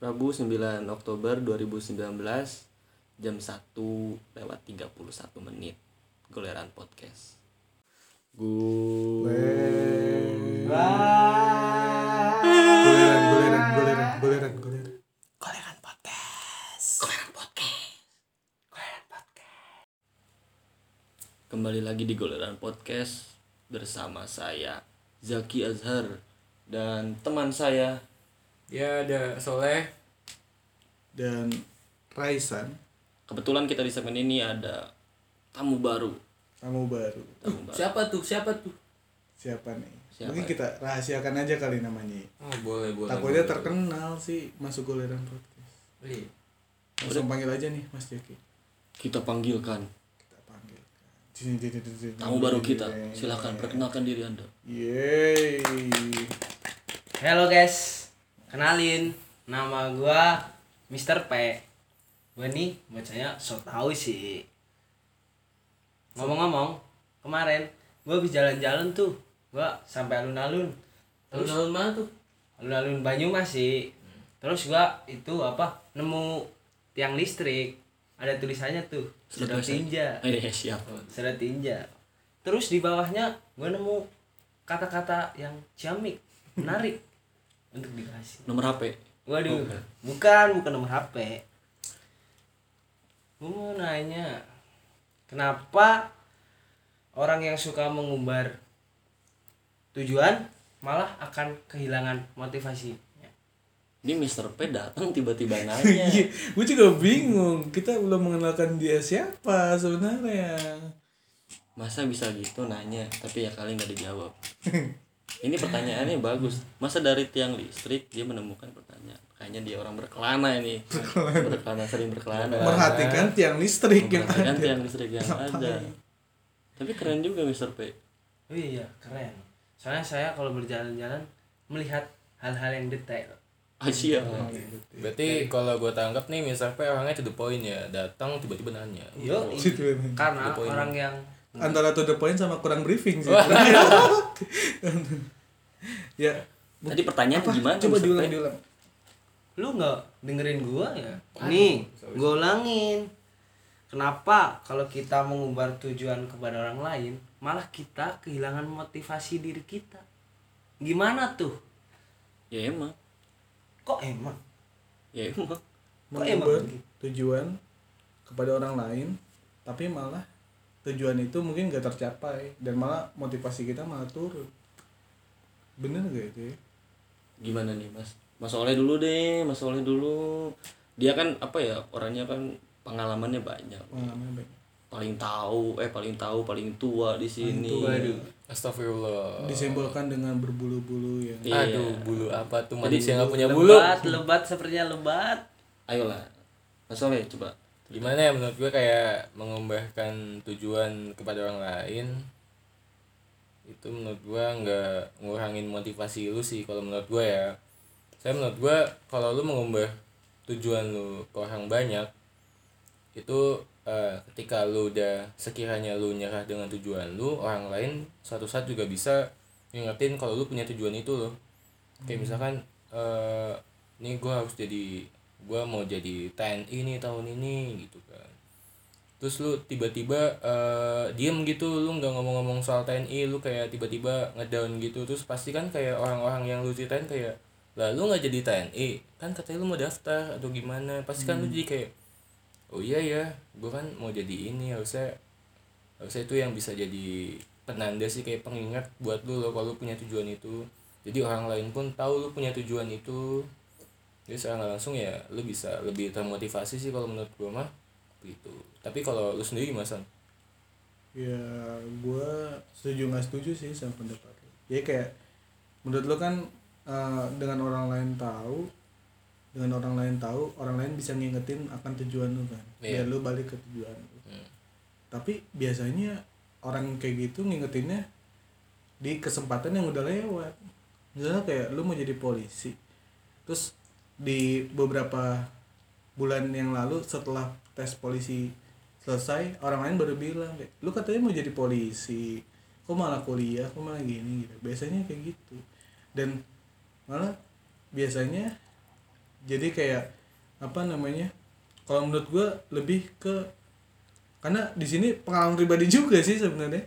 Rabu 9 Oktober 2019 jam 1 lewat 31 menit. Goleran Podcast. Gue Goleran, goleran, goleran, goleran, goleran. Goleran Podcast. Goleran Podcast. Goleran Podcast. Kembali lagi di Goleran Podcast bersama saya Zaki Azhar dan teman saya Ya ada Soleh Dan Raisan, Kebetulan kita di segmen ini ada tamu baru. kamu baru. Tamu baru. Siapa tuh? Siapa tuh? Siapa nih? Siapa Mungkin ya? kita rahasiakan aja kali namanya. Oh boleh boleh Takutnya boleh. terkenal sih masuk goleran podcast. Iya. Langsung panggil aja nih Mas Jaki. Kita panggilkan Kita panggil. Sini, sini, sini, sini. tamu baru kita. Silakan perkenalkan diri Anda. Yeay. Halo guys, kenalin nama gua Mr. P. Gua nih bacanya so tau sih. Ngomong-ngomong, kemarin gua habis jalan-jalan tuh, gua sampai alun-alun. Terus Alun-alun mana tuh? alun-alun Banyumas sih. Terus gua itu apa? Nemu tiang listrik. Ada tulisannya tuh, sedot tinja. Eh siap. Sedot tinja. Terus di bawahnya gua nemu kata-kata yang ciamik, menarik untuk dikasih. Nomor HP. Waduh, Bukan. bukan, bukan nomor HP. Gue mau nanya, kenapa orang yang suka mengumbar tujuan malah akan kehilangan motivasi? Ini Mr. P datang tiba-tiba nanya. Iya, gue juga bingung. Kita belum mengenalkan dia siapa sebenarnya. Masa bisa gitu nanya, tapi ya kali nggak dijawab. Ini pertanyaannya bagus. Masa dari tiang listrik dia menemukan pertanyaan. Kayaknya dia orang berkelana ini. Berkelana sering berkelana. Merhatikan tiang listrik yang Memperhatikan ada. tiang listrik yang ada. Tapi keren juga Mr. P. Oh iya, keren. Soalnya saya kalau berjalan-jalan melihat hal-hal yang detail. Ah, siap. Berarti kalau gue tangkap nih misalnya P orangnya to the point ya Datang tiba-tiba nanya Yo, Situ. karena orang yang Antara to the point sama kurang briefing sih. ya. Tadi pertanyaan Apa? gimana? Coba diulang, diulang. lu nggak dengerin gua ya nih gua ulangin kenapa kalau kita mengumbar tujuan kepada orang lain malah kita kehilangan motivasi diri kita gimana tuh Ya emang. kok emang Ya emang. kok Mengubah emang tujuan kepada orang lain, tapi malah tujuan itu mungkin gak tercapai dan malah motivasi kita malah turun. Bener gak itu ya? Gimana nih Mas? Mas Oleh dulu deh, Mas Oleh dulu. Dia kan apa ya orangnya kan pengalamannya banyak. Pengalaman baik. Paling tahu, eh paling tahu, paling tua di sini. tua. Astagfirullah Disimbolkan dengan berbulu-bulu ya. Iya. Aduh bulu apa tuh Jadi manusia nggak punya bulu lebat lebat sepertinya lebat Ayolah. Mas Oleh coba. Gimana ya menurut gue kayak mengubahkan tujuan kepada orang lain itu menurut gue nggak ngurangin motivasi lu sih kalau menurut gue ya. Saya menurut gue kalau lu mengubah tujuan lu ke orang banyak itu eh, ketika lu udah sekiranya lu nyerah dengan tujuan lu orang lain suatu saat juga bisa ngingetin kalau lu punya tujuan itu loh. Kayak misalkan eh ini gue harus jadi gue mau jadi TNI nih tahun ini gitu kan. Terus lu tiba-tiba eh diem gitu lu nggak ngomong-ngomong soal TNI lu kayak tiba-tiba ngedown gitu. Terus pasti kan kayak orang-orang yang lu ceritain kayak lah lu nggak jadi TNI kan katanya lu mau daftar atau gimana? Pasti kan lu jadi kayak oh iya ya gue kan mau jadi ini harusnya harusnya itu yang bisa jadi penanda sih kayak pengingat buat lu loh kalau lu punya tujuan itu. Jadi orang lain pun tahu lu punya tujuan itu jadi secara nggak langsung ya lu bisa lebih termotivasi sih kalau menurut gue mah gitu tapi kalau lu sendiri gimana San? Ya, gue setuju nggak setuju sih sama pendapat lo. Ya kayak menurut lo kan eh, dengan orang lain tahu, dengan orang lain tahu, orang lain bisa ngingetin akan tujuan lo kan. Iya. Biar lo balik ke tujuan lo. Hmm. Tapi biasanya orang kayak gitu ngingetinnya di kesempatan yang udah lewat. Misalnya kayak lu mau jadi polisi, terus di beberapa bulan yang lalu setelah tes polisi selesai orang lain baru bilang kayak lu katanya mau jadi polisi kok malah kuliah kok malah gini gitu. Biasanya kayak gitu. Dan malah biasanya jadi kayak apa namanya kalau menurut gue lebih ke karena di sini pengalaman pribadi juga sih sebenarnya.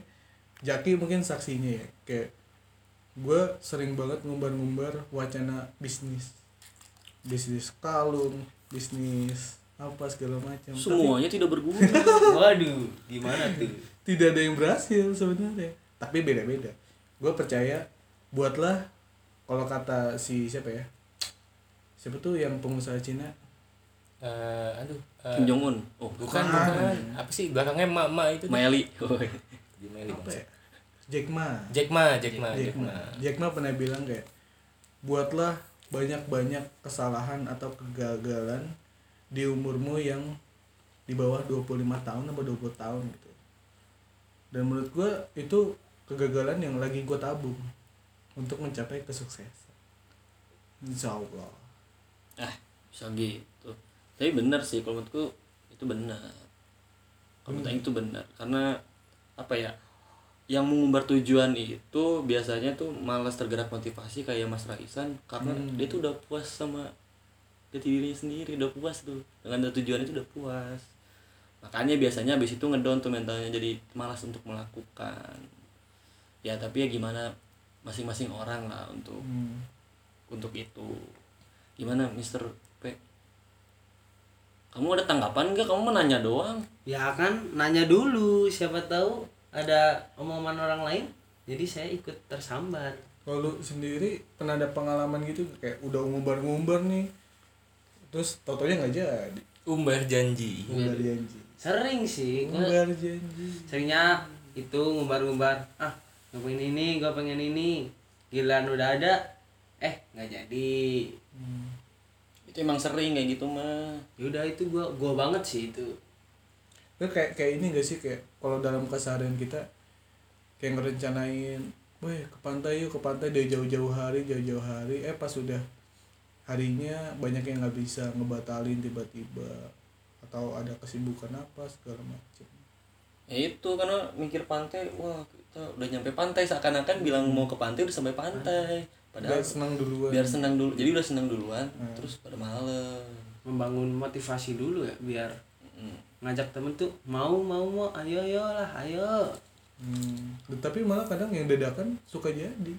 Jaki mungkin saksinya ya kayak gue sering banget ngumbar-ngumbar wacana bisnis bisnis kalung bisnis apa segala macam. Tapi semuanya tidak berguna. Waduh gimana tuh? Tidak ada yang berhasil sebenarnya. Tapi beda-beda. Gue percaya buatlah kalau kata si siapa ya? Siapa tuh yang pengusaha Cina? Eh, aduh eh, Kim Jong Un. Oh bukan Bukan. bukan. Apa sih belakangnya mak mak itu Maeli Oh, Di Meli, apa ya? Jack Ma. Jack Ma Jack Ma Jack Ma. Ma. Jack Ma pernah bilang kayak buatlah banyak-banyak kesalahan atau kegagalan di umurmu yang di bawah 25 tahun atau 20 tahun gitu. Dan menurut gue itu kegagalan yang lagi gue tabung untuk mencapai kesuksesan. Insya Allah. Ah bisa gitu. Tapi benar sih kalau menurutku itu benar. Kalau Aing itu benar. Karena apa ya yang mengumbar tujuan itu biasanya tuh malas tergerak motivasi kayak Mas Raisan karena Hmm. dia tuh udah puas sama jati dirinya sendiri udah puas tuh. Dengan ada tujuan itu udah puas. Makanya biasanya habis itu ngedon tuh mentalnya jadi malas untuk melakukan. Ya tapi ya gimana masing-masing orang lah untuk Hmm. untuk itu. Gimana Mister P? Kamu ada tanggapan nggak? Kamu menanya doang. Ya kan nanya dulu siapa tahu ada omongan orang lain jadi saya ikut tersambar. Kalau sendiri pernah ada pengalaman gitu? Kayak udah ngumbar-ngumbar nih. Terus totonya nggak jadi? Umbar janji. Ngumbar janji. Sering sih gua ngumbar janji. seringnya itu ngumbar-ngumbar. Ah gue pengen ini gue pengen ini. Giliran udah ada eh nggak jadi. Hmm. itu emang sering kayak gitu mah. Yaudah itu gua gua banget sih itu Itu kayak kayak ini gak sih kayak kalau dalam keseharian kita kayak ngerencanain, weh ke pantai yuk ke pantai dari jauh-jauh hari jauh-jauh hari, eh pas sudah harinya banyak yang nggak bisa ngebatalin tiba-tiba atau ada kesibukan apa segala macam. ya itu karena mikir pantai wah kita udah nyampe pantai seakan-akan bilang mau ke pantai udah sampai pantai padahal Biar senang duluan. biar senang dulu jadi udah senang duluan Hmm. terus pada malam membangun motivasi dulu ya biar Mm. Ngajak temen tuh mau mau mau ayo ayo lah ayo Hmm. Tapi malah kadang yang dadakan suka jadi.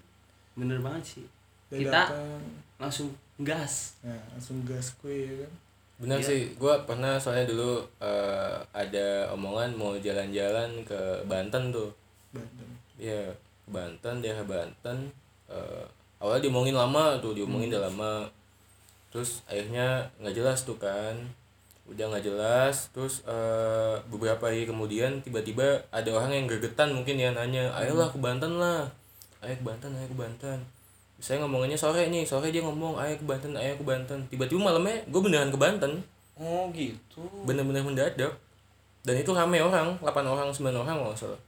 bener banget sih kita Dadakan. langsung gas Nah, langsung gas kue ya kan. bener Iya. sih gue pernah soalnya dulu eh, ada omongan mau jalan-jalan ke Banten tuh Banten. Iya, ke Banten, daerah Banten. Eh, awalnya diomongin lama tuh, diomongin udah lama. Terus akhirnya nggak jelas tuh kan. Udah nggak jelas. Terus eh, beberapa hari kemudian tiba-tiba ada orang yang gregetan mungkin ya nanya, ayolah ke Banten lah. Ayo ke Banten, ayo ke Banten. Saya ngomongannya sore nih, sore dia ngomong ayo ke Banten, ayo ke Banten. Tiba-tiba malamnya gue beneran ke Banten. oh gitu Bener-bener mendadak. Dan itu rame orang, 8 orang, 9 orang kalau nggak salah.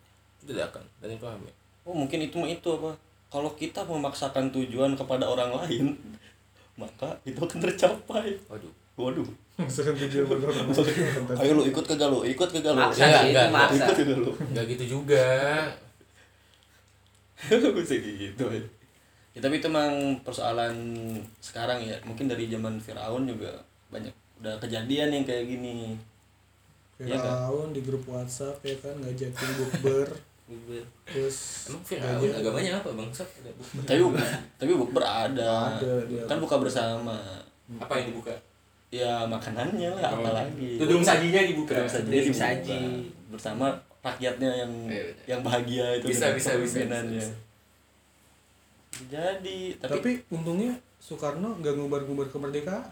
Dadakan, dan itu rame. oh mungkin itu mah itu apa kalau kita memaksakan tujuan kepada orang lain maka itu akan tercapai Waduh. Waduh Maksudnya tujuan berkorban. ayo lu ikut kagak lu ikut kagak lu maksa Enggak, itu enggak, maksa ikut kagak lu Nggak gitu juga. bisa gitu ya. ya tapi itu emang persoalan sekarang ya mungkin dari zaman Firaun juga banyak udah kejadian yang kayak gini Iya kan? Firaun di grup WhatsApp ya kan ngajakin bukber terus Emang Firaun agamanya apa bang? Ada buku. tapi tapi bukber ada Ada, dia. kan buka bersama Apa yang dibuka? Ya makanannya lah Oh. apalagi Tudung sajinya dibuka. Tudung sajinya dibuka. saji. bersama rakyatnya yang benar. yang bahagia itu Bisa, bisa, bisa, kepemimpinannya. bisa, jadi tapi, tapi, untungnya Soekarno nggak ngubar-ngubar kemerdekaan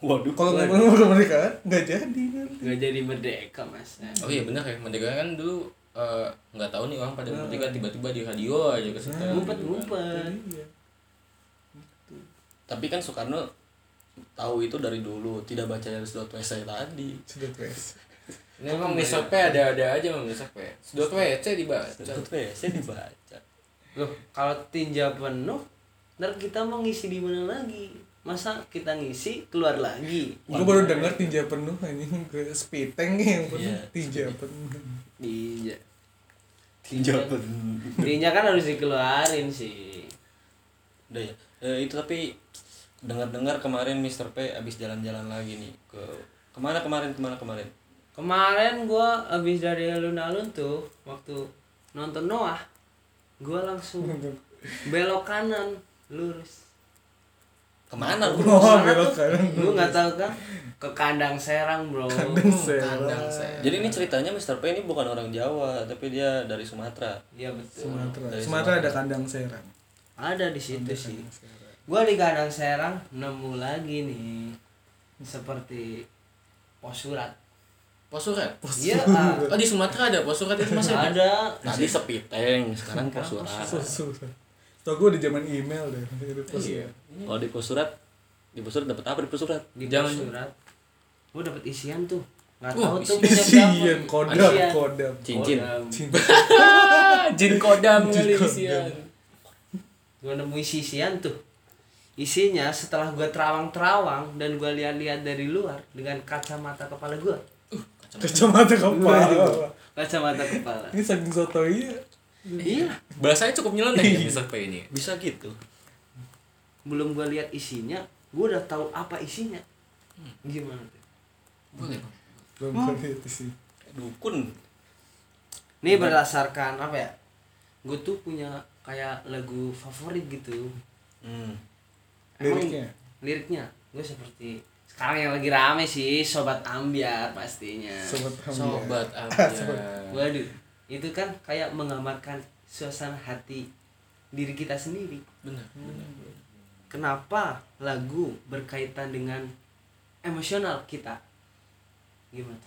waduh kalau ngubar-ngubar kemerdekaan nggak jadi kan nggak jadi merdeka mas Oh iya benar ya, merdeka kan dulu eh, nggak tahu nih orang pada merdeka tiba-tiba di radio aja kesetel. ngumpet ngumpet iya tapi kan Soekarno tahu itu dari dulu tidak baca dari sudut WC tadi. Sudah tes Ini emang Nisop ada-ada aja emang Nisop Sedot WC dibaca. sudut WC dibaca. Loh kalau tinja penuh ntar kita mau ngisi di mana lagi? Masa kita ngisi keluar lagi? Gue baru dengar tinja penuh anjing. Ke speed tank yang penuh. Iya, tinja penuh. Tinja. Tinja. tinja kan harus dikeluarin sih. Udah ya. Eh, itu tapi dengar-dengar kemarin Mr. P abis jalan-jalan lagi nih ke ke mana kemarin ke mana kemarin Kemarin gua abis dari alun-alun tuh waktu nonton Noah, gua langsung belok kanan lurus. ke mana lu Oh, belok kanan. Lu nggak tahu kan? Ke kandang serang bro. Kandang serang. Kandang saya. jadi ini ceritanya Mr. P ini bukan orang Jawa tapi dia dari Sumatera Iya betul. Sumatera. Dari Sumatera ada kandang serang. Ada di situ sih. Kandang serang. Gua di kandang serang nemu lagi nih seperti pos surat. Pos surat. Iya. ah. Oh di Sumatera ada pos surat itu masih ada. ada. tadi sepiteng sekarang pos surat Susu. Tau gue di zaman email deh. Di pos Iya. kalau di pos surat di pos surat dapat apa di pos surat Di Jangan- pos surat. Gua dapet isian tuh. Nggak Wah, tahu tuh isian. kodam, Isian. kodam. cincin Kodam. Jin kodam kali kodam. isian. Gua nemu isi isian tuh. Isinya setelah gua terawang-terawang dan gua lihat-lihat dari luar dengan kacamata kepala gua. Kacamata kepala. Kacamata kepala. Ini saking sotoy Iya. Bahasanya cukup nyeleneh ya Mr. P ini. bisa gitu Belum gua lihat isinya, gua udah tahu apa isinya. Gimana tuh? Boleh. Belum gue lihat sih. dukun Ini berdasarkan apa ya? Gue tuh punya kayak lagu favorit gitu. hmm. Liriknya? Liriknya, gue seperti sekarang yang lagi rame sih Sobat Ambiar pastinya. Sobat Hamdi. Sobat Ambiar. Waduh, itu kan kayak menggambarkan suasana hati diri kita sendiri. Benar, benar. Kenapa lagu berkaitan dengan emosional kita? Gimana?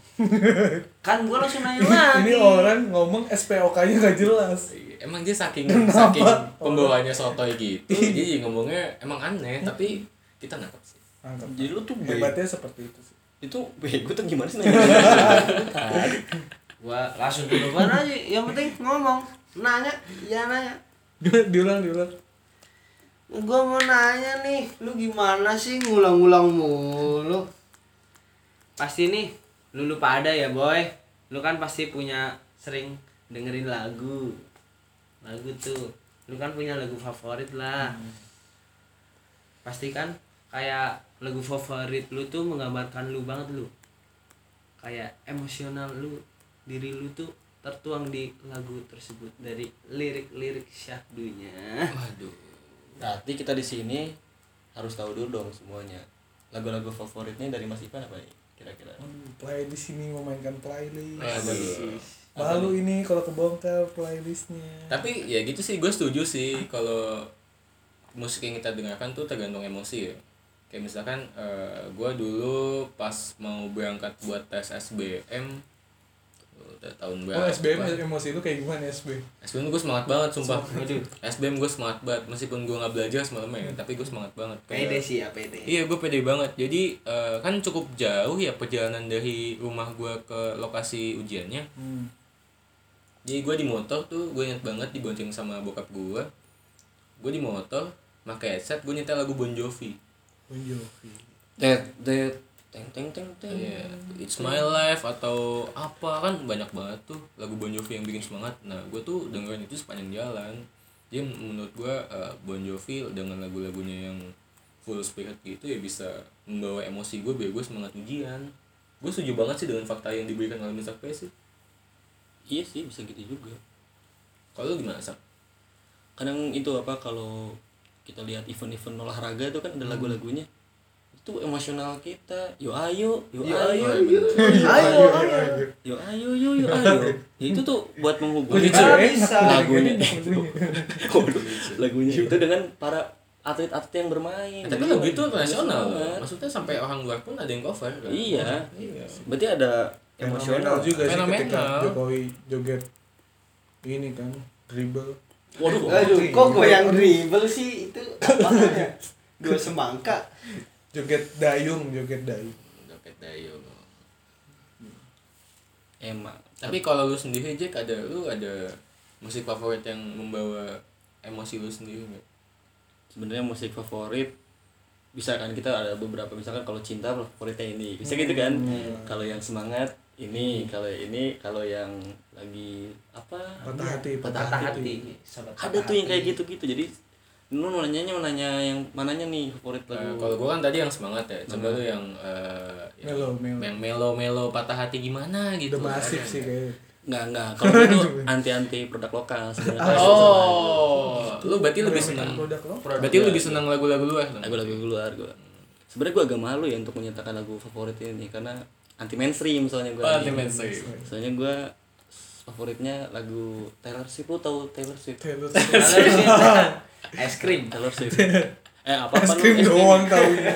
kan gue langsung nanya lagi. Ini orang ngomong SPOK-nya gak jelas. Emang dia saking saking pembawanya sotoy gitu, jadi ngomongnya emang aneh, tapi kita nangkep sih. Angkat. jadi lu tuh Hebatnya seperti itu sih. itu bego tuh gimana sih nanya. Gua langsung duluan aja. Yang penting ngomong, nanya, ya nanya. diulang, diulang. Gua mau nanya nih, lu gimana sih ngulang-ngulang mulu? Pasti nih, lu lupa ada ya boy. Lu kan pasti punya sering dengerin lagu. Lagu tuh, lu kan punya lagu favorit lah. Pasti kan kayak lagu favorit lu tuh menggambarkan lu banget lu. Kayak emosional lu, diri lu tuh tertuang di lagu tersebut dari lirik-lirik syahdunya. Waduh. berarti kita di sini harus tahu dulu dong semuanya lagu-lagu favoritnya dari Mas Ipan apa nih kira-kira Playlist ini memainkan playlist. Malu ini kalau kebongkar playlistnya. Tapi ya gitu sih, gue setuju sih kalau musik yang kita dengarkan tuh tergantung emosi ya. Kayak misalkan gue dulu pas mau berangkat buat tes SBM udah tahun Oh berapa? SBM emosi lu kayak gimana SBM? SBM gue semangat banget sumpah. SBM gue semangat banget meskipun gue nggak belajar semalam ya, tapi gue semangat banget. Kayak- Pede sih ya pede. Iya gue pede banget. Jadi eh, kan cukup jauh ya perjalanan dari rumah gue ke lokasi ujiannya. Hmm. Jadi gue di motor tuh gue inget banget dibonceng sama bokap gue. Gue di motor pakai headset gue nyetel lagu Bon Jovi. Bon Jovi. Tet tet teng teng teng teng. Iya, It's My Life atau apa kan banyak banget tuh lagu Bon Jovi yang bikin semangat. Nah gue tuh dengerin itu sepanjang jalan. Jadi menurut gue eh, Bon Jovi dengan lagu-lagunya yang full spirit gitu ya bisa membawa emosi gue biar gue semangat ujian. Gue setuju banget sih dengan fakta yang diberikan oleh Mr. P sih. Iya sih bisa gitu juga. Kalau gimana sak? Kadang itu apa kalau kita lihat event-event olahraga itu kan ada lagu-lagunya itu emosional kita yo ayo yo ayo Ayo, ayo. yo ayo yo yo ayo ya, itu tuh buat bisa. lagunya lagunya itu dengan para atlet-atlet yang bermain tapi lagu itu Bagus nasional loh. banget. Maksudnya sampai orang luar pun ada yang cover kan? iya Iya. berarti ada emosional juga sih ketika. Jokowi joget ini kan dribble. waduh Aduh, kok goyang dribble sih itu apanya? Dua semangka. Joget dayung, joget dayung. Dompet Dayo. emang Tapi kalau lu sendiri Jack ada lu ada musik favorit yang membawa emosi lu sendiri nggak? sebenarnya musik favorit bisa kan kita ada beberapa misalkan kalau cinta favoritnya ini bisa gitu kan kalau yang semangat ini kalau ini kalau yang lagi apa? Patah hati, patah Patah hati hati. Sobat ada tuh yang kayak gitu gitu jadi lu mau nanyanya mau nanya yang mananya nih favorit lagu. Kalau gua kan tadi yang semangat ya. Coba lu yang eh, yang- Melo, melo. yang melo melo patah hati gimana gitu. Udah masif sih nggak? kayaknya. nggak nggak. Kalau itu anti anti produk lokal sebenarnya oh. Lu berarti lebih senang Produk lo. berarti lu lebih senang lagu-lagu luar lagu-lagu luar gue sebenarnya gue agak malu ya untuk menyatakan lagu favorit ini karena anti mainstream soalnya gue Oh, anti mainstream. soalnya gue favoritnya lagu Taylor Swift lu tahu Taylor Swift Taylor es krim Taylor Swift eh apa apa Es krim doang taunya.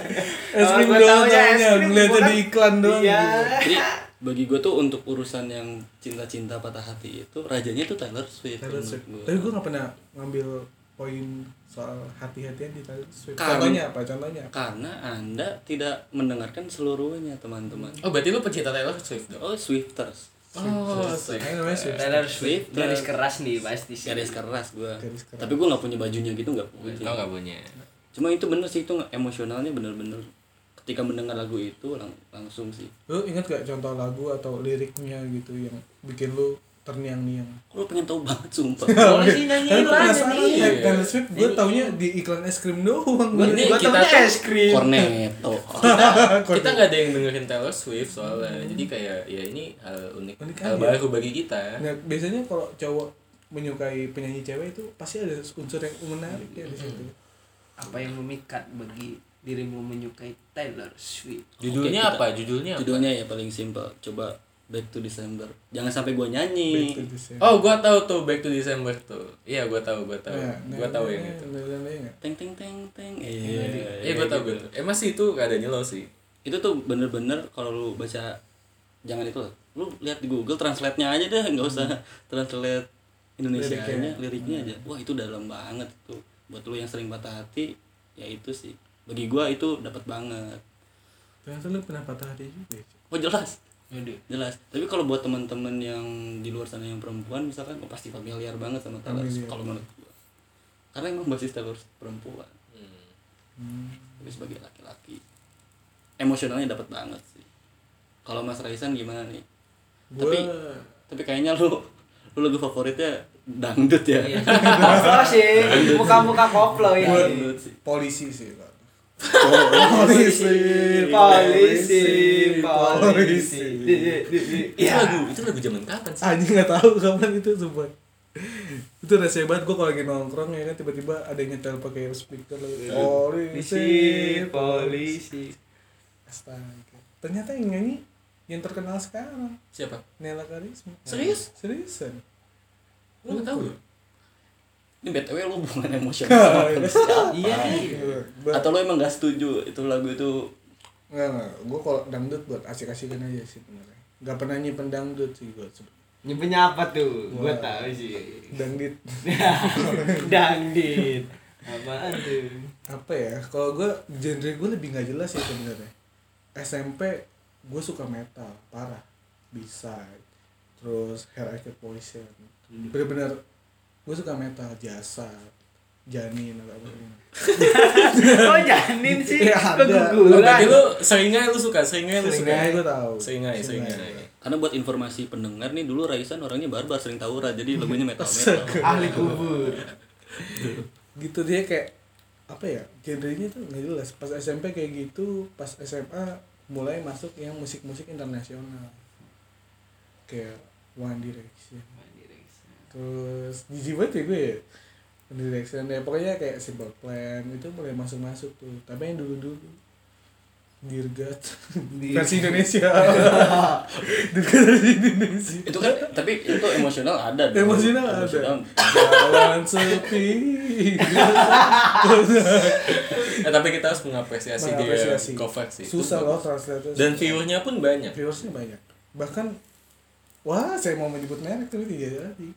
Es krim doang taunya taunya. krim, Ngeliatnya di iklan doang. Iya. gitu. jadi bagi gue tuh untuk urusan yang cinta-cinta patah hati itu rajanya tuh Taylor Swift Taylor Swift. gua. Tapi gue gak pernah ngambil poin soal hati-hatian di Taylor Swift. Kan. Contohnya apa? Contohnya apa? karena anda tidak mendengarkan seluruhnya teman-teman oh berarti lu pecinta Taylor Swift dong oh Swifters oh Swift. Taylor Swift Swift. garis keras nih pasti sih garis keras gue Garis keras. tapi gue nggak punya bajunya gitu nggak punya oh nggak punya cuma itu bener sih itu emosionalnya bener-bener ketika mendengar lagu itu lang langsung sih Lu ingat gak contoh lagu atau liriknya gitu yang bikin lu terniang-niang? lo pengen tahu banget sumpah boleh sih Kan lah penasaran nyanyiin ya. Taylor Swift gue taunya di iklan es krim doang. kita taunya es krim cornetto kita nggak ada yang dengerin Taylor Swift soalnya jadi kayak ya ini hal unik, Unik hal aja. baru bagi kita Nah, biasanya kalau cowok menyukai penyanyi cewek itu pasti ada unsur yang menarik ya di situ. apa yang memikat bagi dirimu menyukai Taylor Swift judulnya kita- apa judulnya apa? judulnya ya paling simpel coba Back to December. Jangan sampai gua nyanyi. Oh gua tahu tuh Back to December tuh. Iya gua tahu gua tahu. Nah, gua nah, tahu nah, yang nah, itu. teng teng teng teng. Iya iya gua tahu gua eh masih itu gak ada nyelo sih. Itu tuh bener-bener kalau lu baca jangan itu loh. lu lihat di Google translate-nya aja deh nggak usah translate Indonesia nya liriknya aja. Wah itu dalam banget tuh buat lu yang sering patah hati ya itu sih. Bagi gua itu dapat banget. Ternyata lu pernah patah hati juga. oh jelas Aduh. jelas. Tapi kalau buat teman-teman yang di luar sana yang perempuan misalkan oh, pasti familiar banget sama Taylor Swift kalau menurut gua. Karena emang basis Taylor Swift perempuan. Hmm. tapi sebagai laki-laki emosionalnya dapat banget sih. Kalau Mas Raisan gimana nih? Gua tapi tapi kayaknya lu lu lagu favoritnya dangdut ya. Iya. koplo sih muka-muka koplo ya dangdut sih. Polisi sih Kak. Polisi polisi polisi itu lagu itu lagu zaman kapan sih? Anjing nggak tahu kapan itu sumpah. itu rasanya banget gue kalau lagi nongkrong ya kan tiba-tiba ada yang nyetel pakai speaker lagi. Polisi polisi astaga. Ternyata yang nyanyi yang terkenal sekarang. Siapa? Nela Karisma. Serius? seriusan? Lu nggak tahu? Ini btw lu hubungan emosional iya nih Ba- atau lu emang gak setuju itu lagu itu Enggak, enggak. Gue kalau dangdut buat asik-asikan aja sih sebenarnya. Gak pernah nyimpen dangdut sih gue. nyebutnya apa tuh gua Wah. tahu sih Dangdut dangdit apaan tuh apa ya? Kalau gue genre gue lebih nggak jelas sih sebenarnya. SMP gue suka metal parah, bisa. Terus Hair Acid Poison. Bener-bener gue suka metal jasa janin atau apa oh janin sih? Kok ada. Oh, guguran berarti lu seringai lu suka seringai lu suka. Seringai gue tahu. seringai seringai. karena buat informasi pendengar nih dulu Raisan orangnya barbar sering tawuran jadi lagunya metal metal. Ahli kubur. Gitu dia kayak apa ya genrenya tuh nggak jelas. Pas SMP kayak gitu pas SMA mulai masuk yang musik-musik internasional. Kayak One Direction terus jijik banget ya gue ya? One Direction ya pokoknya kayak Simple Plan itu mulai masuk-masuk tuh. Tapi yang dulu-dulu Dirgat. Versi Indonesia. Dirgat versi Indonesia. Itu kan tapi itu emosional ada dong. Emosional ada. Jalan sepi. Eh tapi kita harus mengapresiasi, Mengapresiasi. dia cover sih susah loh translator. Dan viewernya pun banyak. Viewersnya banyak. Bahkan wah saya mau menyebut merek tapi tidak jadi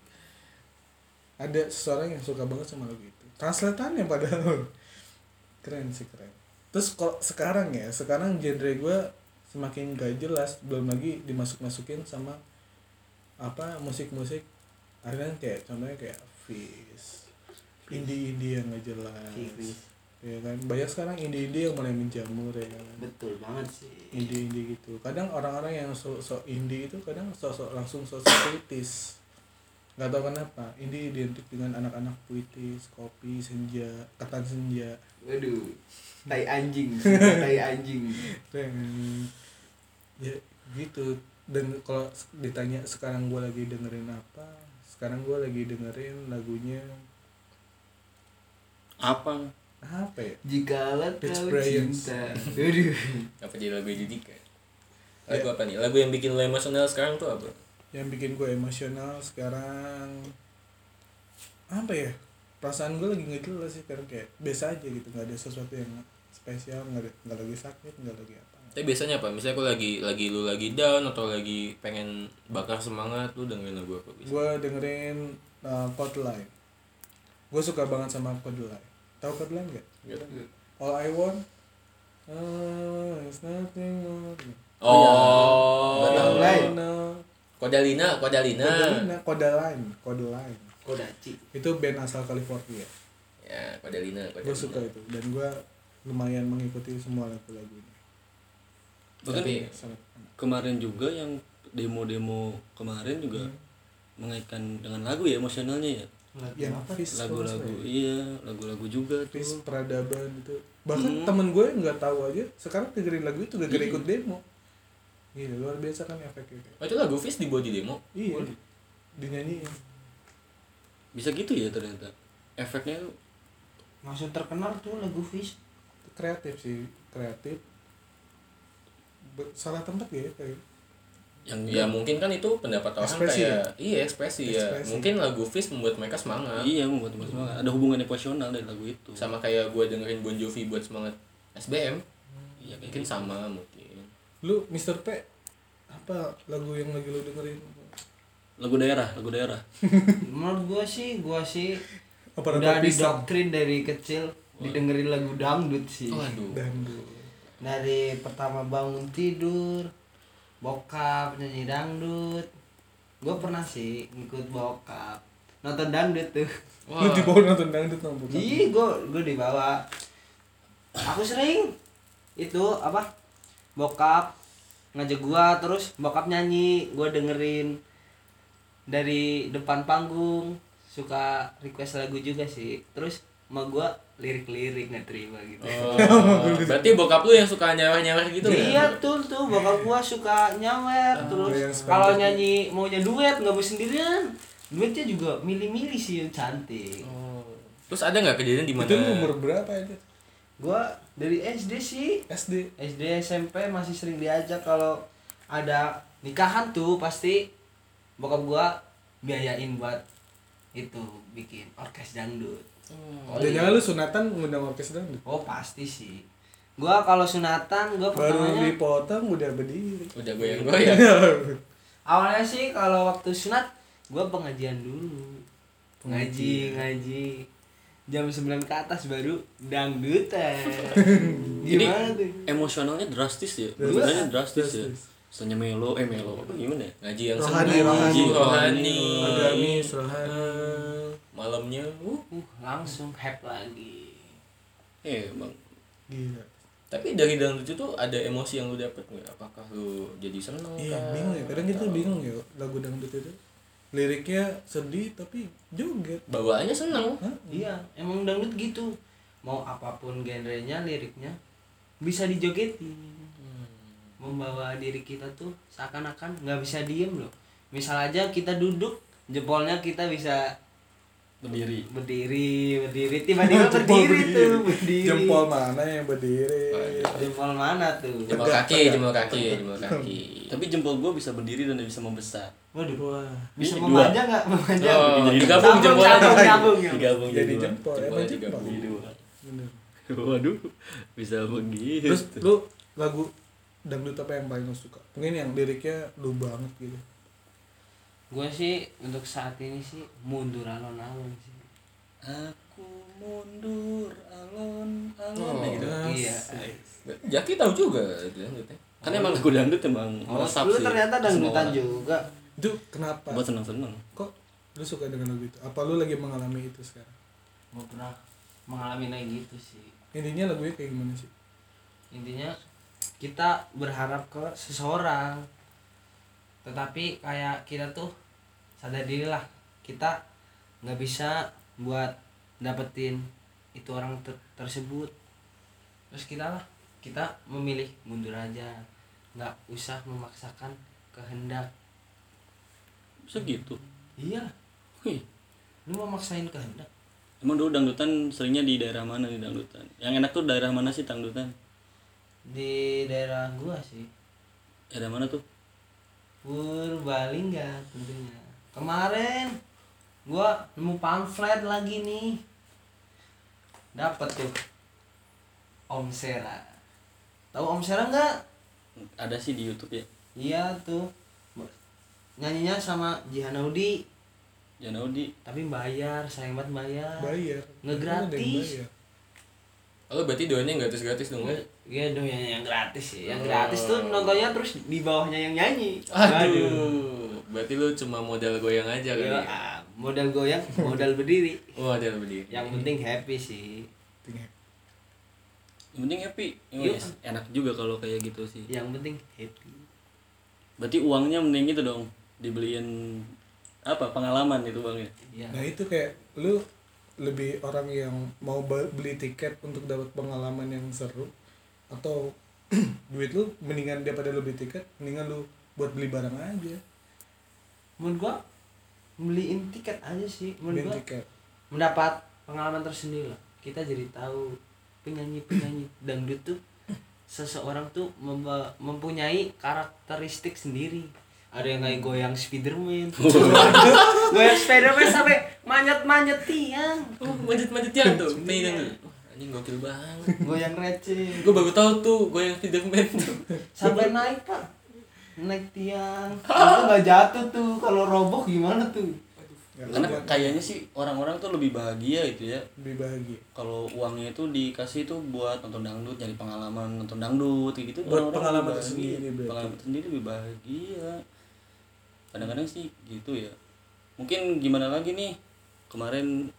ada seseorang yang suka banget sama lagu itu. Translatannya padahal. Keren sih keren. Terus kalau sekarang ya sekarang genre gue semakin gak jelas belum lagi dimasuk masukin sama apa musik-musik ada kan kayak contohnya kayak Fish indie indie yang gak jelas. Fish. ya kan? Banyak sekarang indie indie yang mulai menjamur ya kan? Betul banget sih. Indie indie gitu. Kadang orang-orang yang sok sok indie itu kadang sok sok langsung sok sok kritis nggak tahu kenapa. Ini identik dengan anak-anak puitis kopi senja ketan senja. Waduh tai anjing tai anjing. Dan ya gitu. Dan kalau ditanya sekarang gue lagi dengerin apa? Sekarang gue lagi dengerin lagunya apa? Apa ya? Jika kau cinta. Waduh apa jadi lagu Didika lagu apa nih? Lagu yang bikin lo emosional sekarang tuh apa yang bikin gue emosional sekarang apa ya perasaan gue lagi nggak jelas sih karena kayak biasa aja gitu nggak ada sesuatu yang spesial nggak ada nggak lagi sakit nggak lagi apa. Tapi biasanya apa? Misalnya aku lagi lagi lu lagi down atau lagi pengen bakar semangat lu dengerin lagu apa bisa gue dengerin uh, Codeline. Gue suka banget sama Codeline. Tahu Codeline nggak? All I Want uh, is nothing more. Oh. Nggak tahu, Lai. Kodalina Kodalina. Codeline Codeline Codeline kodaci itu band asal California. Ya Kodalina gue Kodalina suka itu. Dan gue lumayan mengikuti semua lagu-lagunya. Bahkan Tapi- sangat kemarin juga yang demo-demo kemarin juga mengaitkan dengan lagu ya emosionalnya ya? Yang lagu-lagu iya lagu-lagu juga tuh. Peradaban itu. Bahkan Hmm. temen gue nggak tahu aja sekarang dengerin lagu itu gak gara ikut demo Gila, luar biasa kan efeknya oh, itu lagu Fish dibuat di demo? Iya dinyanyiin. Bisa gitu ya ternyata efeknya tuh. Langsung terkenal tuh lagu Fish kreatif sih kreatif. Salah tempat ya kayak. Yang ya mungkin kan itu pendapat orang Ekspresi kayak iya ekspresi, ya. Ekspresi. mungkin lagu Fish membuat mereka semangat. Iya membuat membuat semangat. Ada hubungan emosional dari lagu itu. Sama kayak gue dengerin Bon Jovi buat semangat SBM iya kayak mungkin gitu. sama mungkin lu Mr. P apa lagu yang lagi lu dengerin? Lagu daerah lagu daerah. Menurut gua sih gua sih apa udah didoktrin dari kecil didengerin lagu dangdut sih. Waduh. Dangdut. Dari pertama bangun tidur bokap nyanyi dangdut. Gue pernah sih ngikut bokap nonton dangdut tuh. Lu dibawa nonton dangdut nonton Ih, gue gue dibawa. Aku sering itu apa? Bokap ngajak gua terus bokap nyanyi, gua dengerin dari depan panggung, suka request lagu juga sih. Terus sama gua lirik-lirik nggak terima gitu. oh, berarti bokap lu yang suka nyawer-nyawer gitu Iya tuh tuh bokap gua suka nyawer yang terus kalau itu. nyanyi maunya duet nggak mau sendirian. Duetnya juga milih-milih sih yang cantik. Oh. Terus ada nggak kejadian di mana? itu umur berapa ya Dit? Gua dari SD sih SD SD SMP masih sering diajak kalau ada nikahan tuh pasti bokap gua biayain buat itu bikin orkes dangdut. Oh, Dan jangan lu sunatan ngundang orkes dangdut Oh pasti sih. Gua kalau sunatan gua baru pertamanya dipotong udah berdiri Udah goyang-goyang. awalnya sih kalau waktu sunat gua pengajian dulu. Ngaji, ngaji. Jam 9 ke atas baru dangdutan. Jadi Gimana tuh? emosionalnya drastis ya Drastis. berbedanya drastis ya Drastis. Misalnya melo eh melo apa gimana ya Ngaji yang Rohani, sendu, rohani. rohani. agamis rohani Malamnya, uh. Uh, langsung hype lagi. eh bang gila Tapi dari dangdut itu ada emosi yang lu dapet nggak? Apakah lu jadi seneng iya kah? bingung ya kadang kita bingung ya lagu dangdut itu liriknya sedih tapi joget Bawaannya seneng. Hah? Iya, emang dangdut gitu. Mau apa pun genrenya, liriknya bisa dijogetin. Membawa diri kita tuh seakan-akan nggak bisa diem loh. Misal aja kita duduk, jempolnya kita bisa berdiri. Berdiri, berdiri, tiba-tiba Jempol berdiri, tuh, berdiri. jempol mana yang berdiri? Jempol mana tuh? Jempol kaki, jempol kaki, jempol kaki. tapi jempol gua bisa berdiri dan bisa membesar. Waduh, bisa memanjang nggak? Memanjang. Oh, Jadi digabung sambung, ya. digabung jadi jempol. digabung. jempol bener. Waduh bisa begitu. Terus lu lagu dangdut apa yang paling lu suka? Mungkin yang liriknya lu banget gitu Gue sih untuk saat ini sih mundur alon-alon sih. aku mundur alon alon Oh, gitu Iya. Jaki tahu juga itu dangdutnya. kan emang lagu dangdut emang Oh, lu sih ternyata dangdutan juga. itu kenapa buat seneng seneng kok lu suka dengan lagu itu apa lu lagi mengalami itu sekarang Gue pernah mengalami kayak gitu sih. intinya lagunya kayak gimana sih Intinya kita berharap ke seseorang. Tetapi kayak kita tuh sadar diri lah. kita nggak bisa buat dapetin itu orang ter- tersebut. Terus kita lah kita memilih mundur aja. Nggak usah memaksakan kehendak. Bisa gitu iya. Wih, lu mau maksain kehendak? Emang dulu dangdutan seringnya di daerah mana nih dangdutan? Yang enak tuh daerah mana sih dangdutan? Di daerah gua sih. Daerah mana tuh? Purbalingga tentunya kemarin gua nemu pamflet lagi nih. Dapat tuh. Om Sera. Tahu Om Sera nggak? Ada sih di YouTube ya. Iya tuh. Nyanyinya sama Jihanaudi. Janaudi tapi bayar sayang banget bayar. Bayar. Ngegratis. Oh, berarti doanya gratis-gratis dong ya? Iya dong yang, yang gratis ya. Yang gratis tuh nontonnya terus di bawahnya yang nyanyi. Aduh. Berarti lu cuma modal goyang aja kali. Yo, ya? ah, modal goyang, modal berdiri. Oh, ada berdiri. Yang penting happy sih. Tinggal. yang penting happy Emang Yuk. es- enak juga kalau kayak gitu sih Yang penting happy. berarti uangnya mending itu dong dibeliin apa pengalaman itu bang ya Iya. Nah itu kayak lu lebih orang yang mau beli tiket untuk dapat pengalaman yang seru atau duit lu mendingan daripada lu beli tiket mendingan lu buat beli barang aja Menurut gua beliin tiket aja sih. Menurut gua tiket mendapat pengalaman tersendiri lah. Kita jadi tahu penyanyi-penyanyi dangdut tuh seseorang tuh memba- mempunyai karakteristik sendiri. Ada yang kayak goyang Spiderman, goyang Spiderman sampai manjat-manjat tiang, Oh, manjat-manjat yang tuh. Pegang tuh. Wah, Anjing gokil banget. goyang receh, Gue baru tahu tuh goyang Spiderman tuh. sampai naik pak, naik tiang, itu nggak jatuh tuh, kalau roboh gimana tuh? karena kayaknya sih orang-orang tuh lebih bahagia itu ya. Lebih bahagia. Kalau uangnya itu dikasih tuh buat nonton dangdut nyari pengalaman nonton dangdut kayak gitu. Buat pengalaman berarti. pengalaman sendiri lebih bahagia. Kadang-kadang sih gitu ya. Mungkin gimana lagi nih? Kemarin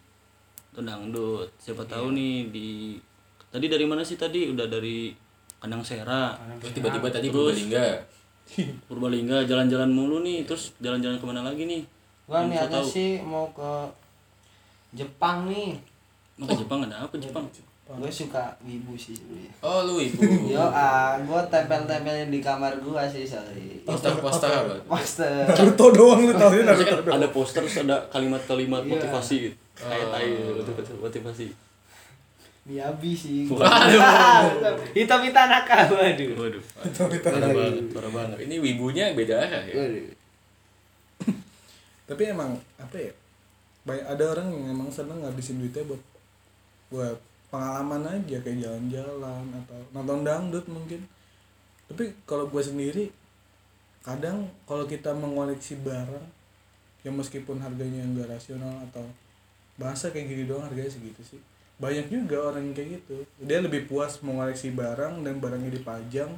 nonton dangdut. Siapa tahu nih di tadi dari mana sih tadi? Udah dari kandang sera. Terus tiba-tiba tadi Terus? Purbalingga. Purbalingga jalan-jalan mulu nih terus jalan-jalan ke mana lagi nih Gua Yang niatnya tahu. sih mau ke Jepang nih, Mau ke Jepang ada apa Jepang gue suka wibu sih sebenarnya. Oh, lu ibu. Yo ah, gua tempel-tempelin di kamar gua sih sorry. Poster-poster apa? Master. Naruto doang lu ya doang ada poster terus ada kalimat-kalimat Iya. motivasi gitu. Kayak tai motivasi. Miyabi sih. Waduh. Hitam hitam nakal, waduh. Waduh. Parah banget, parah banget. Ini wibunya beda ya. Waduh. tapi emang apa ya banyak ada orang yang emang seneng ngabisin duitnya buat buat pengalaman aja kayak jalan-jalan atau nonton dangdut mungkin tapi kalau gue sendiri kadang kalau kita mengoleksi barang yang meskipun harganya enggak rasional atau bahasa kayak gini doang harganya segitu sih banyak juga orang yang kayak gitu. Dia lebih puas mengoleksi barang dan barangnya dipajang.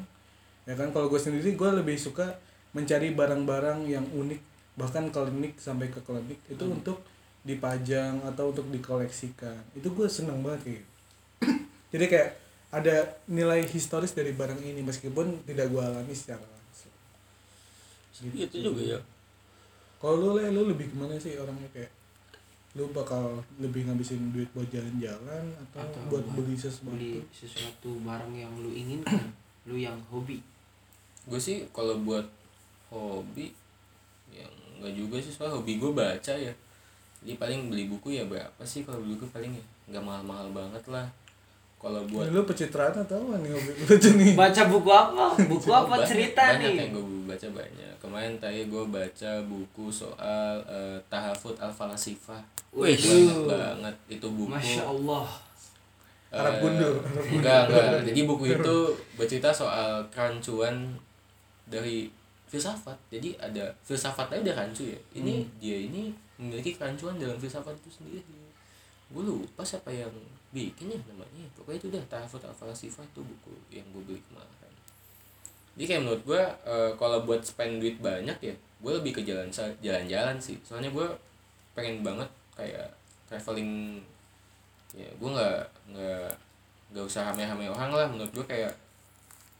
Ya kan kalau gue sendiri gue lebih suka mencari barang-barang yang unik. Bahkan klinik sampai ke klinik itu untuk dipajang atau untuk dikoleksikan. Itu gue seneng banget kayak gitu. jadi kayak ada nilai historis dari barang ini meskipun tidak gue alami secara langsung. Gitu juga ya. kalau lu Le, lu lebih ke mana sih orangnya kayak lu bakal lebih ngabisin duit buat jalan-jalan atau, Atau buat buat beli sesuatu Beli sesuatu barang yang lu inginkan, lu yang hobi. Gue sih kalau buat hobi yang enggak juga sih soal hobi gue baca ya. Jadi paling beli buku ya berapa sih kalau beli buku paling ya nggak mahal-mahal banget lah. Kalau buat lu pencitraan atau apa nih hobi lu nih? Baca buku apa? Buku apa Banyak- cerita banyak nih? yang gue baca banyak. Kemarin tadi gue baca buku soal eh, tahafut al falasifah Wih. banyak banget itu buku. Masya Allah. eh, Arab gundul, Arab enggak enggak. Jadi buku itu bercerita soal kerancuan dari filsafat. Jadi ada filsafatnya udah rancu ya. Ini dia ini memiliki kerancuan dalam filsafat itu sendiri gue lupa siapa yang bikin ya namanya pokoknya itu udah tahafut al falasifah itu buku yang gue beli kemarin. Jadi kayak menurut gue eh, kalau buat spend duit banyak ya gue lebih ke jalan jalan-jalan sih. Soalnya gue pengen banget kayak traveling ya gue nggak nggak nggak usah rame-rame orang lah. Menurut gue kayak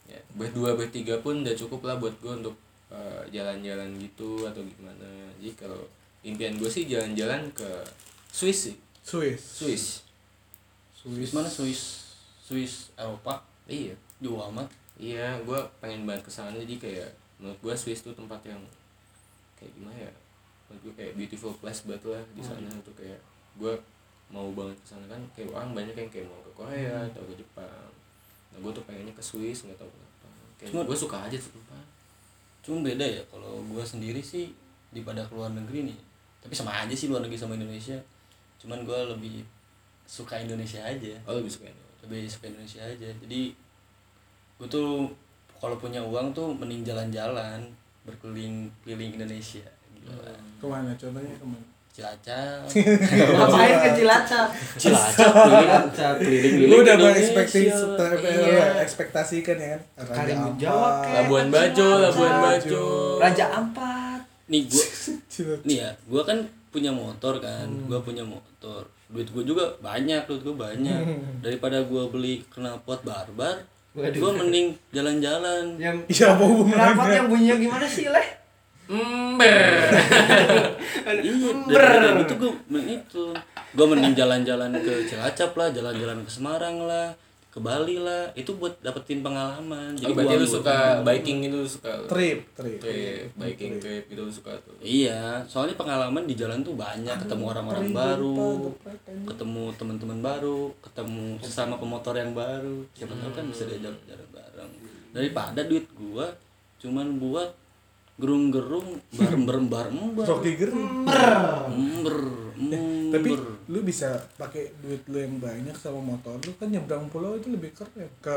ya berdua bertiga pun udah cukup lah buat gue untuk eh, jalan-jalan gitu atau gimana. Jadi kalau impian gue sih jalan-jalan ke Swiss sih Swiss. Swiss. Swiss. Mana Swiss? Swiss Eropa? Iya. Jauh amat. Iya gue pengen banget ke sana jadi kayak menurut gue Swiss tuh tempat yang kayak gimana ya? Menurut gue kayak beautiful place banget lah di sana tuh. Kayak gue mau banget ke sana kan kayak orang banyak yang kayak mau ke Korea atau ke Jepang. Nah gue tuh pengennya ke Swiss nggak tahu kenapa. Kayak Cuma- gue suka aja tuh tempat. Cuma beda ya kalau gua sendiri sih daripada ke luar negeri nih. Tapi sama aja sih luar negeri sama Indonesia cuman gua lebih suka Indonesia aja oh lebih suka ini lebih suka Indonesia aja jadi gue tuh kalau punya uang tuh mending jalan-jalan berkeliling keliling Indonesia gila ke mana contohnya ke mana Cilacap Ngapain ke Cilacap? Cilacap keliling Cilacap. keliling lu udah Indonesia. berekspektasi Iya. ekspektasikan ya kan Ampat, Jawa, kek. Labuan Bajo Labuan Bajo Raja Ampat. nih gua Cilacap. nih ya gua kan punya motor kan gua punya motor. Duit gua juga banyak duit gua banyak. Daripada gua beli knalpot barbar gua mending jalan-jalan. Yang Iya, apa hubungannya? Kenapa yang bunyinya gimana sih, Leh? ember. Iya daripada itu gua mending itu. Gua mending jalan-jalan ke Cilacap lah jalan-jalan ke Semarang lah ke Bali lah. Itu buat dapetin pengalaman. Jadi berarti uang lu gua- suka biking itu suka trip trip. Trip biking trip. gitu lu suka tuh. Iya, soalnya pengalaman di jalan tuh banyak, ketemu orang-orang baru, ketemu teman-teman baru, ketemu sesama pemotor yang baru. Siapa tahu kan bisa diajak jalan bareng. Daripada duit gua cuman buat gerung-gerung bareng Rocky Gerung ember tapi ember lu bisa pakai duit lu yang banyak sama motor lu kan nyebrang pulau itu lebih keren ke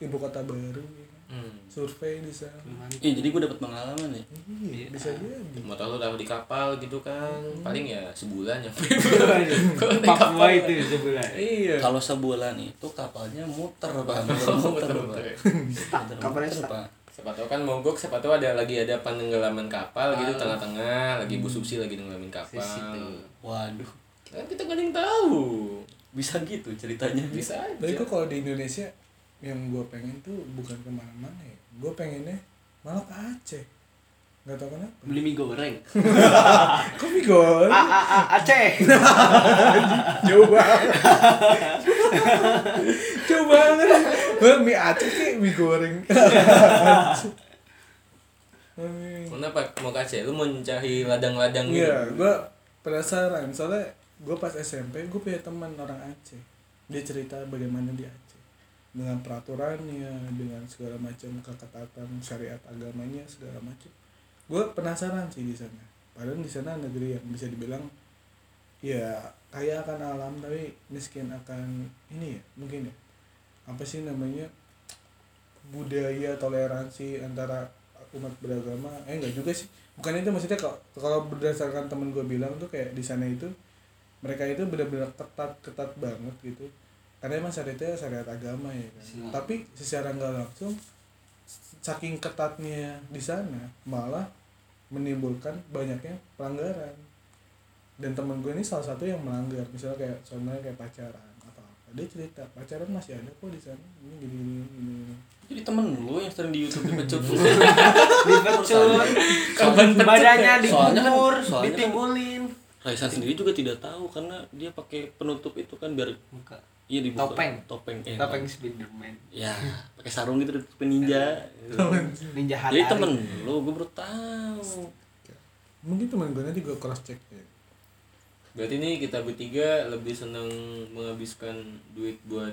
ibu kota baru ya kan? hmm. survei di sana Iya, jadi gua dapat pengalaman nih. iya bisa jadi motor lu taruh di kapal gitu kan paling ya sebulan ya Papua itu sebelah. iya Kalau sebulan itu kapalnya muter, Pak. Muter, Muter-muter. Pak. Kapalnya Muter, stuck. Pak. Siapa tahu kan mogok siapa tahu ada lagi ada penenggelaman kapal gitu tengah-tengah lagi bu Susi lagi nenggelamin kapal. Waduh, kan kita gak ada yang tahu. Bisa gitu ceritanya. bisa tapi aja kok kalau di Indonesia yang gue pengen tuh bukan ke mana-mana ya. Gue pengennya malah ke Aceh. Nggak tahu kenapa. Beli mie goreng. kok mie goreng? A A A Aceh. jauh banget jauh banget Gua mie Aceh kayak mie goreng kenapa mau ke Aceh lu mau mencari ladang-ladang gitu Iya, gue penasaran soalnya gue pas SMP gue punya teman orang Aceh. Dia cerita bagaimana di Aceh dengan peraturannya, dengan segala macam keketatan syariat agamanya segala macam. Gue penasaran sih di sana. Padahal di sana negeri yang bisa dibilang ya kaya akan alam tapi miskin akan ini ya mungkin ya. Apa sih namanya? Budaya toleransi antara umat beragama eh enggak juga sih. Bukan itu maksudnya kalau kalau berdasarkan temen gue bilang tuh kayak di sana itu mereka itu benar-benar ketat ketat banget gitu. Karena emang syariatnya syariat agama ya kan. Siap. tapi secara nggak langsung saking ketatnya di sana malah menimbulkan banyaknya pelanggaran dan temen gue ini salah satu yang melanggar misalnya kayak contohnya kayak pacaran atau apa dia cerita pacaran masih ada kok di sana ini gini gini, gini, gini. Jadi temen lu yang sering di YouTube dipecut Dipecut. Kapan pecut Badannya ya? Soalnya kan- digubur, soalnya kan- ditimbulin. Raisan sendiri juga tidak tahu karena dia pakai penutup itu kan biar Muka. iya dibuka Topeng. topeng eh, Topeng Spiderman. ya pakai sarung gitu ditutupin ninja Ninja jadi Hatari. temen lu gue baru tahu mungkin temen gue nanti gue cross check ya berarti nih kita bertiga lebih seneng menghabiskan duit buat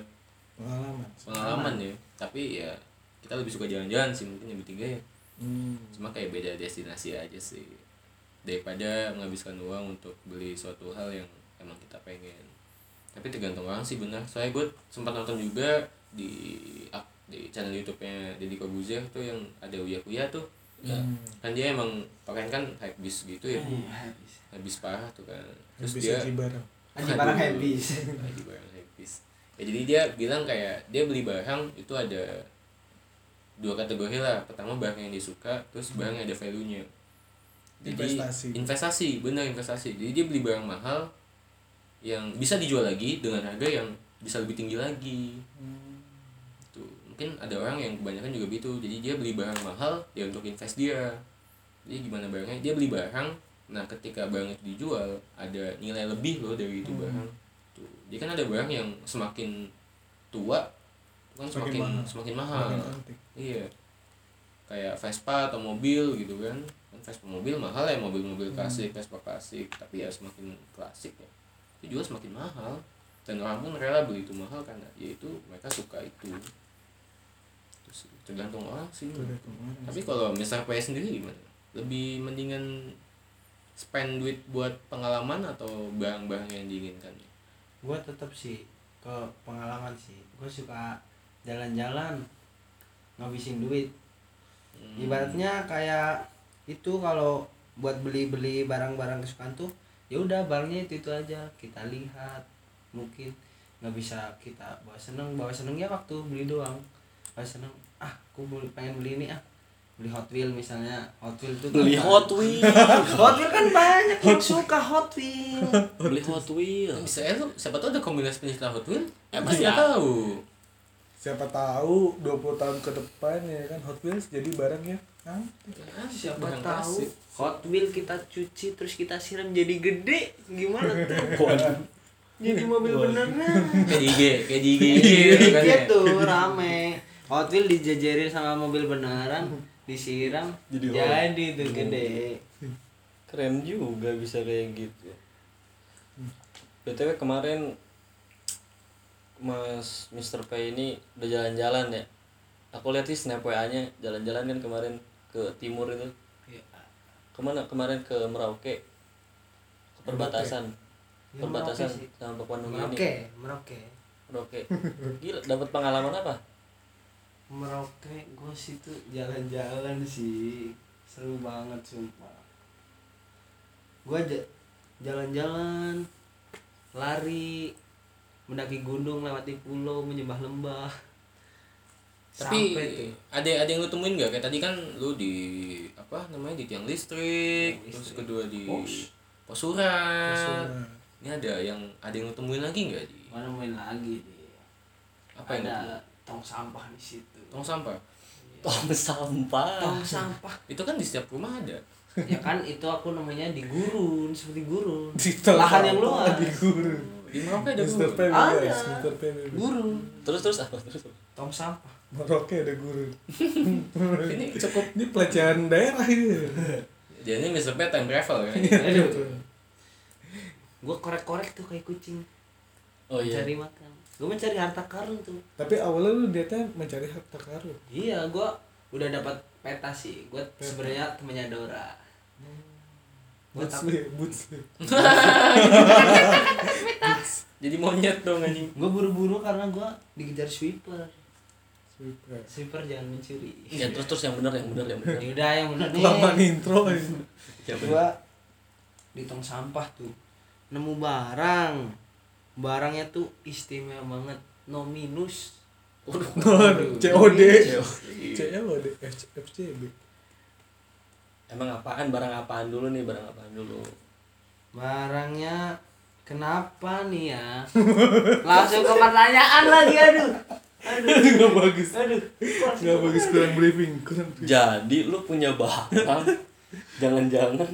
pengalaman. pengalaman ya. Tapi ya kita lebih suka jalan-jalan sih mungkin yang bertiga ya. Hmm. cuma kayak beda destinasi aja sih. Daripada menghabiskan uang untuk beli suatu hal yang emang kita pengen. Tapi tergantung orang sih benar soalnya gue sempat nonton juga di di channel YouTube-nya Deddy Kobuzer tuh yang ada Uya Kuya tuh ya. Kan dia emang pakaian kan hype bis gitu ya. Iya, habis. habis parah tuh kan. Terus bisa dia Haji barang. Aduh. habis. Haji barang habis ya jadi dia bilang kayak dia beli barang itu ada dua kategori lah. Pertama barang yang dia suka terus barang yang ada value nya jadi Investasi. investasi benar investasi. Jadi dia beli barang mahal yang bisa dijual lagi dengan harga yang bisa lebih tinggi lagi. Tuh mungkin ada orang yang kebanyakan juga gitu. Jadi dia beli barang mahal ya untuk invest dia. Jadi gimana barangnya? Dia beli barang. Nah ketika barang itu dijual ada nilai lebih loh dari itu barang. Tuh. Jadi kan ada barang yang semakin tua kan Semakin semakin mahal. semakin mahal. Semakin iya. Kayak Vespa atau mobil gitu kan. Kan Vespa mobil mahal ya mobil-mobil klasik Vespa klasik. Tapi ya semakin klasik ya. Itu juga semakin mahal. Dan orang pun rela beli itu mahal karena yaitu mereka suka itu Terus tergantung orang sih. Tergantung orang. tapi kalau Mr. P sendiri gimana? Lebih mendingan spend duit buat pengalaman atau barang-barang yang diinginkan? Gue tetap sih ke pengalaman sih. Gue suka jalan-jalan ngabisin duit. Hmm. ibaratnya kayak itu kalau buat beli-beli barang-barang kesukaan tuh ya udah barangnya itu itu aja. Kita lihat mungkin nggak bisa kita bawa seneng. Bawa seneng ya waktu beli doang bawa seneng ah aku pengen beli ini ah. Beli Hot Wheel misalnya. Hot Wheel itu kan beli banyak. Hot Wheel. Hot Wheel kan banyak yang suka Hot Wheel. Beli Hot Wheel. Bisa ya siapa tahu ada kombinasi penyita Hot Wheels Eh, pasti banyak. nggak tahu. Siapa tahu 20 tahun ke depan ya kan Hot Wheels jadi barang yang antik. siapa Barang tahu. Hot Wheel kita cuci terus kita siram jadi gede. Gimana tuh? Jadi mobil beneran. Kayak IG kayak IG gitu kan ya. gitu rame Hot Wheel dijejerin sama mobil beneran disiram Jadi jadi, tuh gede. Keren juga bisa kayak gitu btw kemarin mas Mr. P ini udah jalan-jalan ya. Aku lihat sih snap wa nya jalan-jalan kan kemarin ke timur itu. Iya. ke mana? Kemarin ke Merauke. Ke perbatasan. Ya, perbatasan sama Papua Nugini Merauke Merauke. Merauke. Gila dapat pengalaman apa Merauke gue situ jalan-jalan sih seru banget sumpah gue aja jalan-jalan lari mendaki gunung lewati pulau menyembah lembah tapi Sampai tuh. ada ada yang lu temuin nggak kayak tadi kan lu di apa namanya di tiang listrik, Tiang terus listrik. kedua di Pos. posuran ini ada yang ada yang lu temuin lagi nggak di mana main lagi deh apa yang ada temuin? tong sampah di situ tong sampah? Tong sampah. Tong sampah. Itu kan di setiap rumah ada. Ya kan itu aku namanya di gurun seperti gurun. Di tong lahan yang sampah, luas. Di guru di Merauke ada Mr. P guru Ada. bebas gurun. Terus terus apa? Terus tong sampah. Merauke ada guru ini cukup ini pelecehan daerah ini. Dia ini Mr. P time travel kan? Aduh gue korek-korek tuh kayak kucing. Oh iya. Cari makan gue mencari harta karun tuh. Tapi awalnya lu niatnya mencari harta karun? Iya gue udah dapat peta sih. Gue sebenarnya temennya Dora. Gua boots tak- lu ya boots. Jadi monyet dong anjing. Gue buru-buru karena gue dikejar sweeper. Sweeper. sweeper jangan mencuri. Ya terus terus yang benar yang benar yang benar yaudah yang bener nih lama intro ini yang benar gua di tong sampah tuh. Nemu barang barangnya tuh istimewa banget. No minus COD COD FCB emang apaan? Barang apaan dulu nih? Barang apaan dulu? Barangnya kenapa nih ya? Langsung ke pertanyaan lagi aduh. Aduh. Nggak bagus. Aduh. Nggak bagus kurang briefing kurang briefing. jadi lu punya barang. Jangan-jangan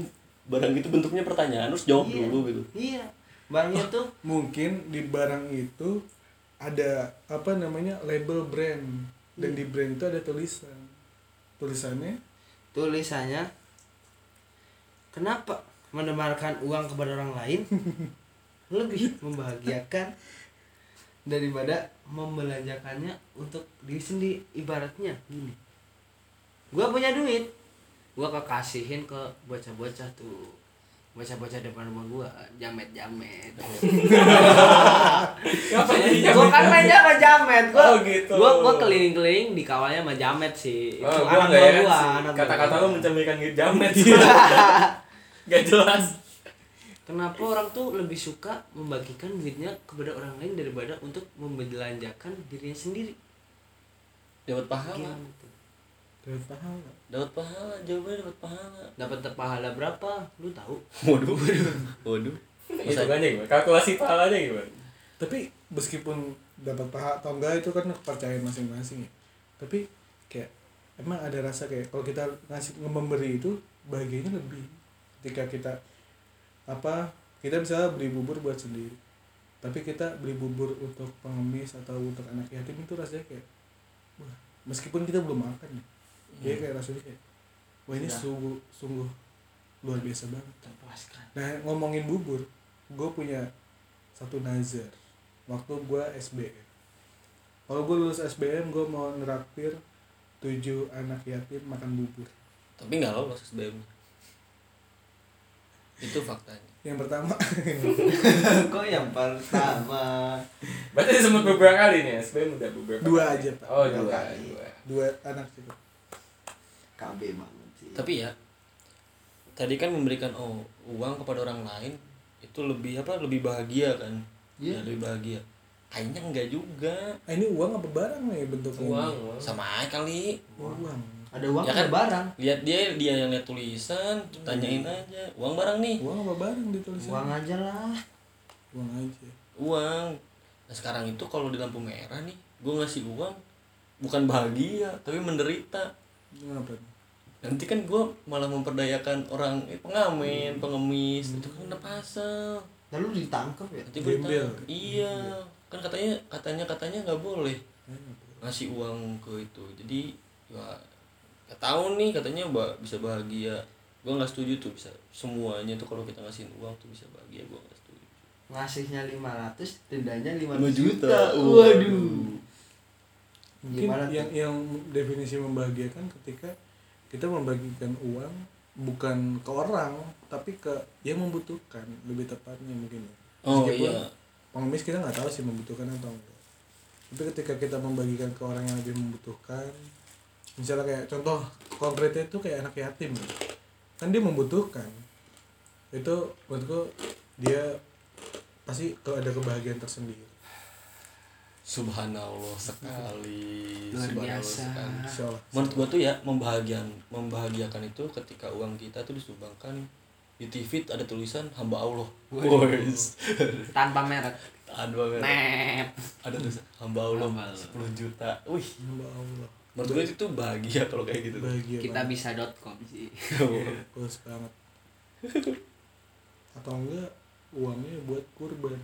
barang itu bentuknya pertanyaan terus jawab Iya. dulu gitu. Iya barangnya tuh? mungkin di barang itu ada apa namanya label brand. Dan di brand itu ada tulisan. Tulisannya? Tulisannya kenapa menemarkan uang kepada orang lain lebih membahagiakan daripada membelanjakannya untuk diri sendiri? Ibaratnya gini. Gua punya duit gua kekasihin ke bocah-bocah tuh bocah-bocah depan rumah gua jamet jamet gua kan mainnya sama jamet gua Oh, gitu. gua gua keliling keliling dikawalnya sama jamet sih Oh, Itu gua anak gua anak buah Kata-kata gua. lu mencerminkan gitu jamet sih. Gak jelas. Kenapa orang tuh lebih suka membagikan duitnya kepada orang lain daripada untuk membelanjakan dirinya sendiri? dapat pahala dapat pahala dapat pahala jawabannya dapat pahala Dapat pahala berapa? Lu tahu? waduh waduh Hitungannya gimana? Kalkulasi pahalanya gimana? tapi meskipun dapat pahala atau enggak itu kan kepercayaan masing-masing ya tapi kayak emang ada rasa kayak kalau kita ngasih memberi itu bahagianya lebih ketika kita apa kita bisa beli bubur buat sendiri tapi kita beli bubur untuk pengemis atau untuk anak yatim itu rasanya kayak wah meskipun kita belum makan ya dia kayak rasanya kayak wah ini Ya. sungguh sungguh luar biasa banget. Terpuaskan. Nah ngomongin bubur gue punya satu nazar waktu gue SBM kalau gue lulus SBM gue mau neraktir tujuh anak yatim makan bubur. Tapi nggak lolos SBM itu faktanya. Yang pertama. Kok yang pertama? Berarti disebut beberapa kali nih, SBM udah beberapa Dua kali. aja, Pak. Oh, Dua dua. dua. Anak sih KB banget sih. Tapi ya tadi kan memberikan oh, uang kepada orang lain itu lebih apa lebih bahagia kan? Iya. ya, lebih bahagia. Kayaknya enggak juga. Ah, ini uang apa barang nih bentuknya Uang, uang. sama aja kali. Uang. Ada uang Ya ada kan? barang? Lihat dia dia yang lihat tulisan tanyain aja. Uang barang nih. Uang apa barang ditulisan uang aja lah. Uang aja. Uang. Nah sekarang itu kalau di lampu merah nih gue ngasih uang bukan bahagia tapi menderita kenapa nanti kan gue malah memperdayakan orang eh, pengamen pengemis itu kan udah pasal lalu ditangkap ya? Nanti ditangkap. iya. Kan katanya katanya katanya nggak boleh ngasih uang ke itu. Jadi ya nggak tahu nih katanya ba- bisa bahagia. Gue nggak setuju tuh bisa semuanya tuh kalau kita ngasihin uang tuh bisa bahagia gue nggak setuju. Ngasihnya 500 dendanya 5 5 juta, juta. waduh mungkin Gimana tuh? yang yang definisi membahagiakan ketika kita membagikan uang bukan ke orang tapi ke yang membutuhkan lebih tepatnya mungkin ya. oh Meskipun iya. pengemis kita nggak tahu sih membutuhkan atau enggak. Tapi ketika kita membagikan ke orang yang lebih membutuhkan misalnya kayak contoh konkretnya itu kayak anak yatim. Kan dia membutuhkan. Itu menurutku dia pasti ke- ada kebahagiaan tersendiri subhanallah sekali. Luar subhanallah biasa. sekali. menurut gua tuh ya membahagiakan membahagiakan itu ketika uang kita tuh disumbangkan di TV ada tulisan hamba Allah. Boys. tanpa merek. Merah. net ada tulisan hamba Allah Hamba Allah. 10 juta. Wih. Hamba Allah. Menurut gua itu bahagia kalau kayak gitu. Bahagia kita banget. bisa.com sih. Bagus banget. Atau enggak uangnya buat kurban.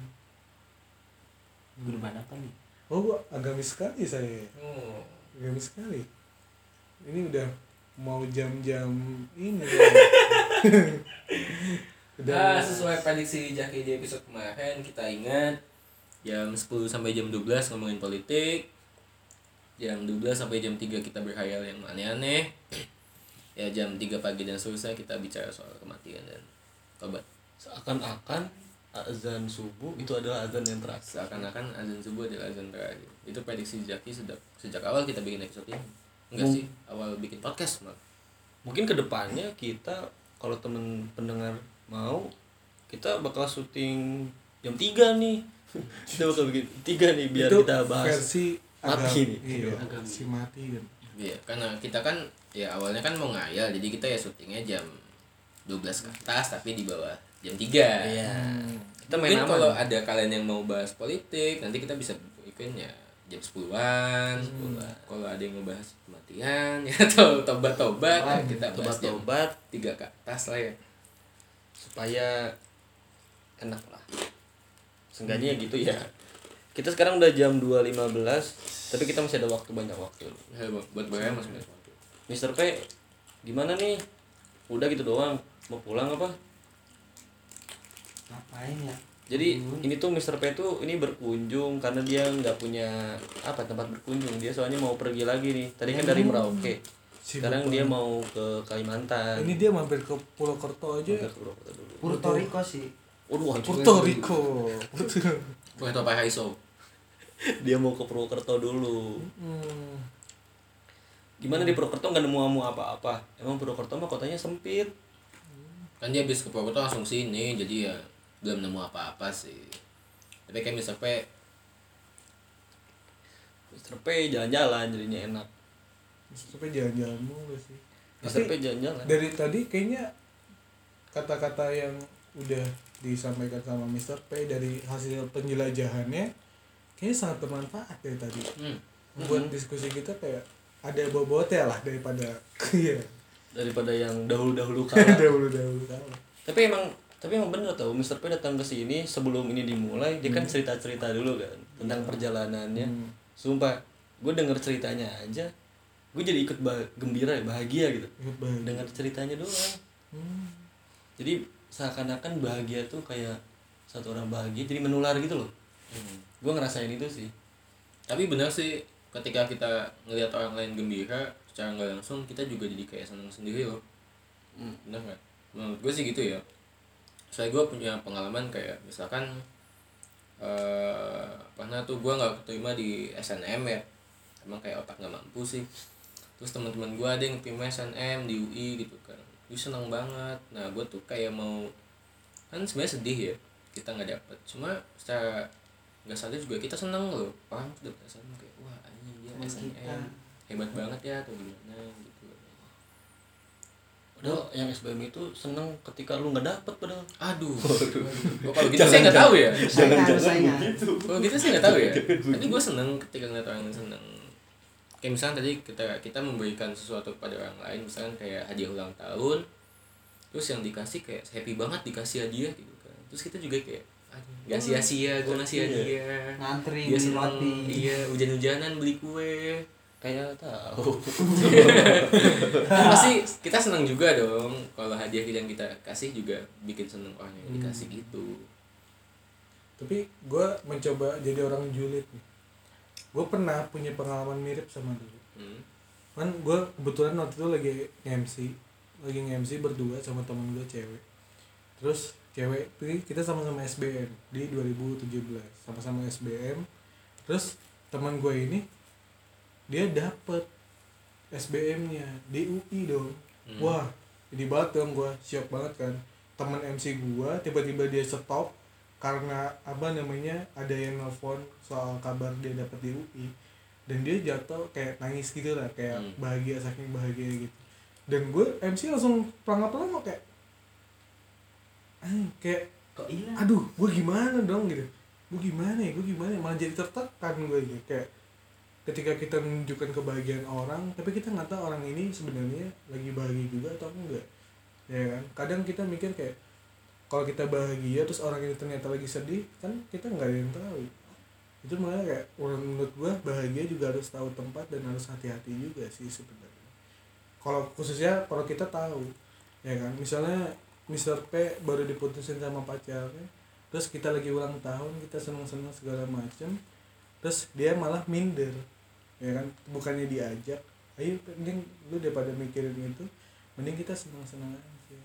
Kurban apa nih oh gua agamis sekali saya Oh. agamis sekali ini udah mau jam-jam ini Nah, udah sesuai prediksi Jaki di episode kemarin, kita ingat jam 10 sampai jam 12 ngomongin politik. Jam 12 sampai jam 3 kita berhayal yang aneh-aneh. Ya jam 3 pagi dan seterusnya kita bicara soal kematian dan tobat. seakan-akan azan subuh itu adalah azan yang terakhir Seakan-akan azan subuh adalah azan terakhir. Itu prediksi Jaki sejak sejak awal kita bikin episode ini. Enggak Hmm. sih, awal bikin podcast malah. mungkin ke depannya kita kalau temen pendengar mau kita bakal syuting jam 3 nih kita bakal bikin tiga nih biar itu kita bahas versi mati agam- nih. iya Agam. si mati kan Iya, karena kita kan ya awalnya kan mau ngayal, jadi kita ya syutingnya jam 12 ke atas tapi di bawah jam 3. iya. Kita main Mungkin kalau ada kalian yang mau bahas politik, nanti kita bisa bikin ya jam 10-an. Kalau ada yang mau bahas kematian ya atau tobat-tobat ya kita bahas tobat-tobat. 3 ke atas lah ya. supaya enak lah. Seenggaknya gitu ya. Kita sekarang udah jam 2.15 tapi kita masih ada waktu banyak waktu. Ya, buat buat bayar masih banyak waktu. Mister P gimana nih? Udah gitu doang. Mau pulang apa ngapain ya? Jadi ini tuh Mister P tuh ini berkunjung karena dia nggak punya apa tempat berkunjung. Dia soalnya mau pergi lagi nih. Tadi kan dari Merauke. Sibuk sekarang dia banget. mau ke Kalimantan. Ini dia mampir ke Pulau Kerto aja. Mampir ke Purwokerto dulu. Puerto Rico sih. Waduh. Puerto Rico. Puerto Paraiso. dia mau ke Purwokerto dulu. Hmm. gimana di Purwokerto nggak nemu amu apa-apa? Emang Purwokerto mah kotanya sempit. Kan dia habis ke Purwokerto langsung sini, jadi ya belum nemu apa-apa sih. Tapi kayak Mr. P Mister P jalan-jalan jadinya enak sampai jalan-jalan mulu sih Mister Tapi P jalan-jalan dari tadi kayaknya kata-kata yang udah disampaikan sama Mr. P dari hasil penjelajahannya kayaknya sangat bermanfaat ya tadi hmm. buat diskusi kita kayak ada bobotnya lah daripada iya daripada yang dahulu-dahulu kala dahulu dahulu kala tapi emang tapi emang bener tau Mr. P datang ke sini sebelum ini dimulai dia kan cerita cerita dulu kan tentang perjalanannya. Sumpah gue denger ceritanya aja gue jadi ikut bah- gembira bahagia gitu. Dengar ceritanya doang. Jadi seakan-akan bahagia tuh kayak satu orang bahagia jadi menular gitu loh. Gue ngerasain itu sih. Tapi benar sih ketika kita ngelihat orang lain gembira secara nggak langsung kita juga jadi kayak seneng sendiri loh. Hmm. benar nggak? Menurut gue sih gitu ya saya gue punya pengalaman kayak misalkan eh pernah tuh gue nggak keterima di SNM ya. Emang kayak otak nggak mampu sih. Terus teman-teman gue ada yang terima SNM di UI gitu kan. Gue seneng banget. Nah gue tuh kayak mau kan sebenarnya sedih ya kita nggak dapet. Cuma secara nggak sadar juga kita seneng loh. Orang tuh dapet SNM kayak wah anjing dia SNM hebat banget ya atau gimana gitu Padahal yang SBM itu seneng ketika lu nggak dapet padahal. Aduh. Oh, kalau gitu saya nggak tahu ya. Saingan, saingan. kalau gitu saya nggak tahu ya. Tapi gue seneng ketika ngeliat orang yang seneng. Kayak misalnya tadi kita kita memberikan sesuatu kepada orang lain misalnya kayak hadiah ulang tahun terus yang dikasih kayak happy banget dikasih hadiah gitu kan. Terus kita juga kayak "Aduh, nggak sia-sia gue ngasih hadiah. Ngantri dia seneng roti. iya hujan-hujanan beli kue kayak tahu. Pasti kita senang juga dong kalau hadiah yang kita kasih juga bikin seneng. Orang yang dikasih gitu tapi gue mencoba jadi orang julid nih. Gue pernah punya pengalaman mirip sama dulu. Hmm. kan gue kebetulan waktu itu lagi nge-MC lagi nge-MC berdua sama temen gue cewek. Terus cewek ini kita sama-sama SBM di 2017 sama-sama SBM terus teman gue ini dia dapet SBM-nya di UI dong Hmm. wah banget dong gue siap banget kan teman MC gue tiba-tiba dia stop karena apa namanya ada yang nelfon soal kabar dia dapat di UI dan dia jatuh kayak nangis gitu lah kayak Hmm. bahagia saking bahagia gitu dan gue MC langsung pelangap-pelangap kayak "Anjing, kayak Kok hilang? aduh gue gimana dong gitu gue gimana ya gue gimana ya? malah jadi tertekan gue gitu kayak ketika kita menunjukkan kebahagiaan orang tapi kita nggak tahu orang ini sebenarnya lagi bahagia juga atau enggak. Ya kan? Kadang kita mikir kayak kalau kita bahagia terus orang ini ternyata lagi sedih kan kita nggak ada yang tahu. Itu makanya kayak menurut gue bahagia juga harus tahu tempat dan harus hati-hati juga sih sebenarnya. Kalau khususnya kalau kita tahu ya kan? Misalnya Mr. P baru diputusin sama pacarnya terus kita lagi ulang tahun kita senang-senang segala macem terus dia malah minder. Ya kan? Bukannya diajak. Ayo mending lu daripada mikirin itu mending kita senang-senang aja.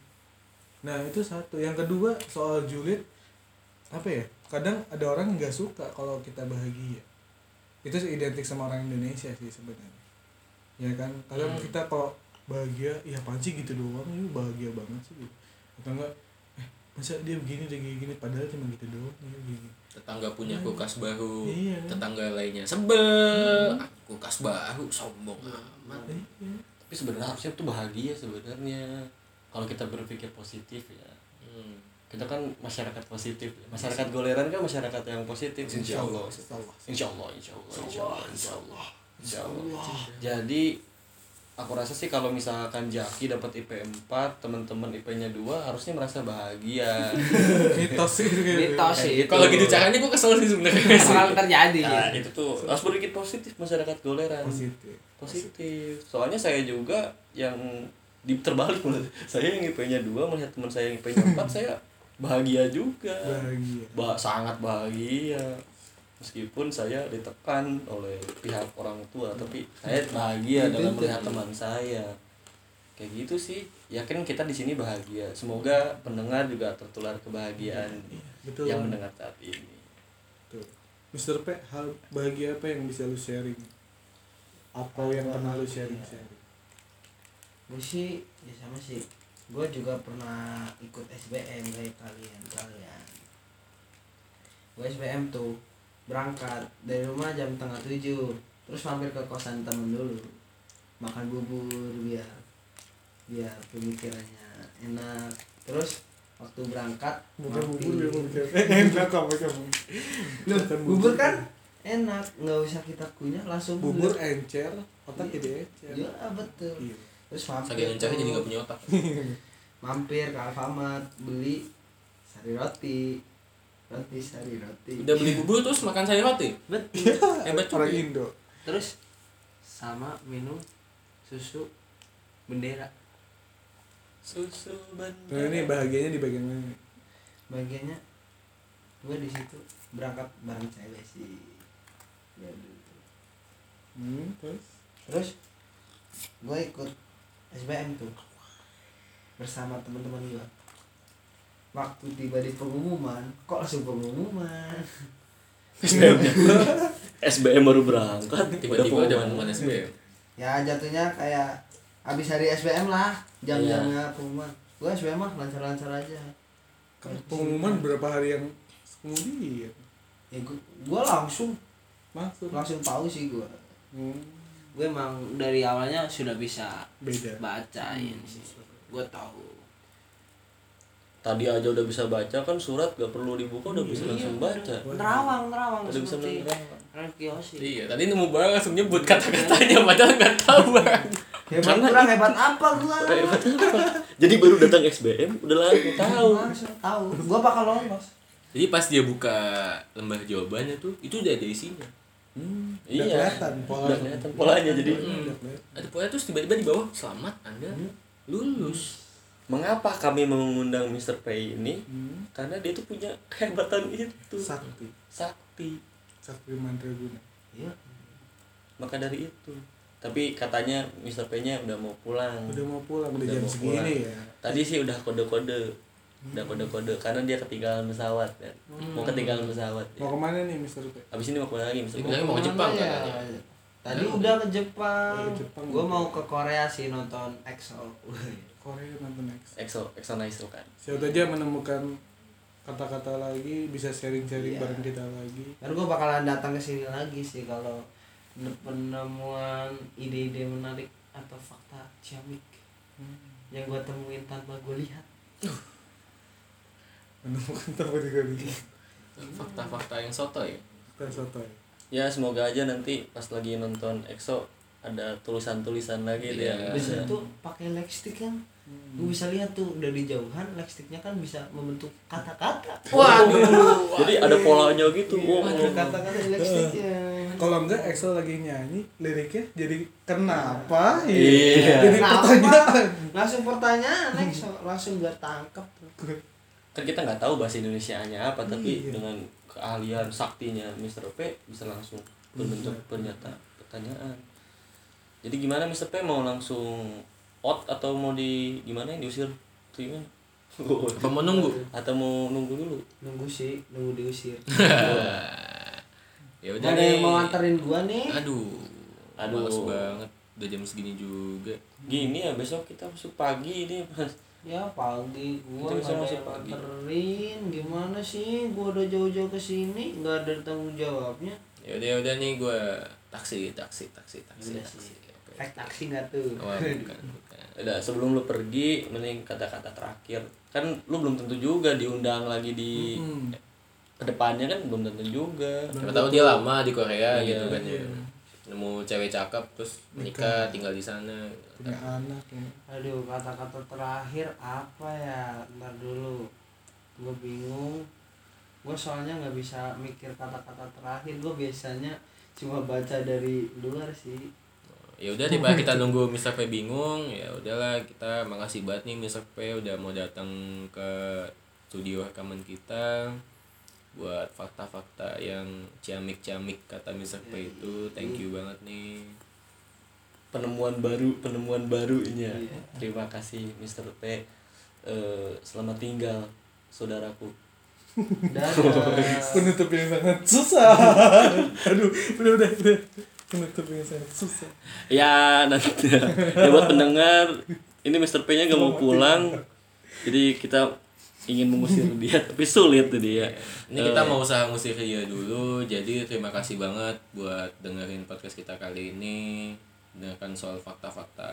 Nah itu satu. Yang kedua soal julid apa ya? Kadang ada orang nggak suka kalau kita bahagia. Itu identik sama orang Indonesia sih sebenarnya. Ya kan? Kadang Hmm. kita kalau bahagia ya apaan sih gitu doang? Ya bahagia banget sih. Gitu. atau enggak eh masa dia begini dia gini, gini padahal cuma gitu doang ya, gini tetangga punya kulkas baru Iya. tetangga lainnya sebel. Ah, kulkas baru sombong amat. Iya. tapi sebenarnya harusnya tuh bahagia sebenarnya. Kalau kita berpikir positif ya. Hmm. kita kan masyarakat positif. Masyarakat goleran kan masyarakat yang positif. Insya Allah. Insya Allah insya Allah insya Allah insya Allah. Insya Allah. Jadi aku rasa sih kalau misalkan Jaki dapat IP 4 teman-teman IP-nya 2 harusnya merasa bahagia. Mitos sih gitu. Mitos sih kalau gitu caranya gue kesel sih sebenarnya. Bakal terjadi. nah, itu tuh. Harus berpikir positif masyarakat goleran. Positif. Positif. Soalnya saya juga yang di terbalik saya yang IP-nya 2 melihat teman saya yang IP-nya 4 saya bahagia juga. Bahagia. Ba sangat bahagia meskipun saya ditekan oleh pihak orang tua tapi saya bahagia dalam melihat teman saya. Kayak gitu sih yakin kita di sini bahagia. Semoga pendengar juga tertular kebahagiaan betul. yang mendengar saat ini. Tuh. Mr. P hal bahagia apa yang bisa lu sharing? Atau yang pernah lu sharing sharing? Gue sih ya sama sih. Gue juga pernah ikut SBM kayak kalian kalian. Gue SBM tuh berangkat. Dari rumah jam tengah tujuh. Terus mampir ke kosan temen dulu. Makan bubur biar biar pemikirannya enak. Terus waktu berangkat bukan bubur ya bubur enak apa kamu bubur. Kan enak. Nggak usah kita kunyah langsung bubur. Encer otak Iya. jadi encer. Ya betul. Iya. Terus mampir saking encernya jadi gak punya otak. Mampir ke Alfamart beli sari roti roti sari roti. Udah beli bubur terus makan sayur roti? Betul. Hebat juga orang Indo. Terus sama minum susu bendera. Susu nah bandara ini bahagianya di bagian mana? Bagiannya gue di situ berangkat bareng cewek sih ya gitu. hmm, terus? Terus gue ikut SBM tuh. Bersama teman-teman gue waktu tiba di pengumuman kok langsung pengumuman? SBM SBM baru berangkat tiba-tiba udah pengumuman. SBM ya jatuhnya kayak abis hari SBM lah jam-jamnya pengumuman. Gue SBM mah lancar-lancar aja. Kan pengumuman berapa hari yang kemudian? Ya gue gue langsung. Masuk langsung tahu sih gue hmm, gue emang dari awalnya sudah bisa beda. bacain sih. Gue tahu tadi aja udah bisa baca kan surat gak perlu dibuka udah bisa langsung baca. Nerawang nerawang udah bisa Kiyoshi iya tadi nemu barang langsung nyebut kata-katanya padahal nggak tahu Bang. hebat Karena kurang hebat apa Hebat apa? jadi baru datang SBM udah langsung tahu. Langsung tahu. Gue bakal lolos. Jadi pas dia buka lembar jawabannya tuh itu udah ada isinya. Hmm, udah iya kelihatan polanya. Udah kelihatan polanya jadi ada pokoknya terus tiba-tiba di bawah selamat anda lulus mengapa kami mengundang Mr. P ini? Hmm, karena dia tuh punya kehebatan itu. Sakti. Sakti. Sakti mandraguna. Iya. Maka dari itu. Tapi katanya Mr. P nya udah mau pulang. Udah mau pulang udah, Udah jam mau segini pulang. ya. Tadi sih udah kode-kode. Udah kode-kode. Karena dia ketinggalan pesawat kan. Mau ketinggalan pesawat ya. mau ke mana nih Mister P abis ini mau ke mana lagi Mr. P mau ke Jepang Ke mana katanya. ya? tadi udah ke Jepang, Oh, ke Jepang. gue mau ke Korea sih nonton EXO Korea nonton next EXO EXO nice tuh kan siapa aja menemukan kata-kata lagi bisa sharing-sharing Iya. bareng kita lagi Kan gue bakalan datang ke sini lagi sih kalau ne- penemuan ide-ide menarik atau fakta ciamik yang gue temuin tanpa gue lihat. menemukan tempat juga nih fakta-fakta yang soto ya kita soto ya semoga aja nanti pas lagi nonton EXO ada tulisan-tulisan lagi Iya. dia Di situ pakai lightstick kan, gue bisa lihat tuh dari jauhan lightsticknya kan bisa membentuk kata-kata. waduh jadi ada polanya gitu Iya, wow. Ada kata-kata di lightsticknya. kalau enggak EXO lagi nyanyi liriknya jadi kenapa Iya. jadi Kenapa? pertanyaan Langsung pertanyaan next, langsung gue tangkep. kan kita nggak tahu bahasa Indonesia nya apa tapi Iya. dengan keahlian saktinya Mr. P bisa langsung berbentuk pernyataan pertanyaan jadi gimana Mr. P mau langsung out atau mau di gimana yang diusir Tuh gimana apa mau nunggu atau mau nunggu dulu Nunggu sih, nunggu diusir. ya udah ada yang nih mau anterin gua nih. aduh Aduh. males banget udah jam segini juga gini ya besok kita masuk pagi ini mas Ya pagi gua nggak ada masuk yang pagi. anterin. Gimana sih? Gua udah jauh-jauh ke sini, nggak ada tanggung jawabnya. ya udah ya udah nih gue taksi taksi taksi taksi Udah taksi sih. Naik taksi nggak tuh? Wah, bukan bukan udah sebelum lu pergi mending kata-kata terakhir kan lu belum tentu juga diundang lagi di Hmm. ke depannya kan belum tentu juga siapa tahu dia lama di Korea Iya, gitu kan ya iya. Nemu cewek cakep terus menikah tinggal di sana punya anak ya. Aduh, kata-kata terakhir apa ya? Ntar dulu. Gue bingung. Gue soalnya nggak bisa mikir kata-kata terakhir. Gue biasanya cuma baca dari luar sih. ya udah daripada kita nunggu Mr. P bingung ya udahlah kita makasih banget nih Mr. P udah mau datang ke studio rekaman kita buat fakta-fakta yang ciamik-ciamik kata Mr. P itu thank you banget nih penemuan baru penemuan baru ini ya Iya. terima kasih Mr. P Eh, selamat tinggal saudaraku Dadah. penutup yang sangat susah aduh udah udah udah penutup yang sangat susah ya nanti ya buat pendengar ini Mr. P nya gak mau pulang jadi kita ingin mengusir dia tapi sulit tuh dia. Ini kita mau usaha ngusir dia dulu jadi terima kasih banget buat dengerin podcast kita kali ini. Dengarkan soal fakta-fakta.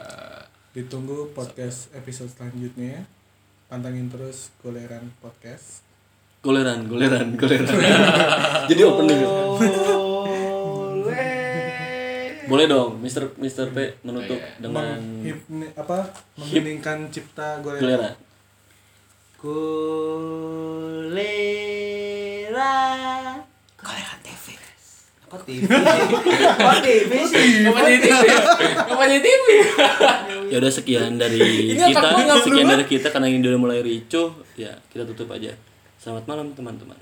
Ditunggu podcast episode selanjutnya pantangin terus goleran podcast. Goleran goleran goleran. Jadi opening Boleh. boleh dong Mr. Mr. P menutup Iya. dengan Menghipni- apa? mengheningkan cipta goleran. goleran Kulera Koleran TV Apa TV? Kok TV sih? Kapan jadi TV ya? Kapan jadi TV? ya udah sekian dari kita sekian dari kita karena ini udah mulai ricuh ya kita tutup aja selamat malam teman-teman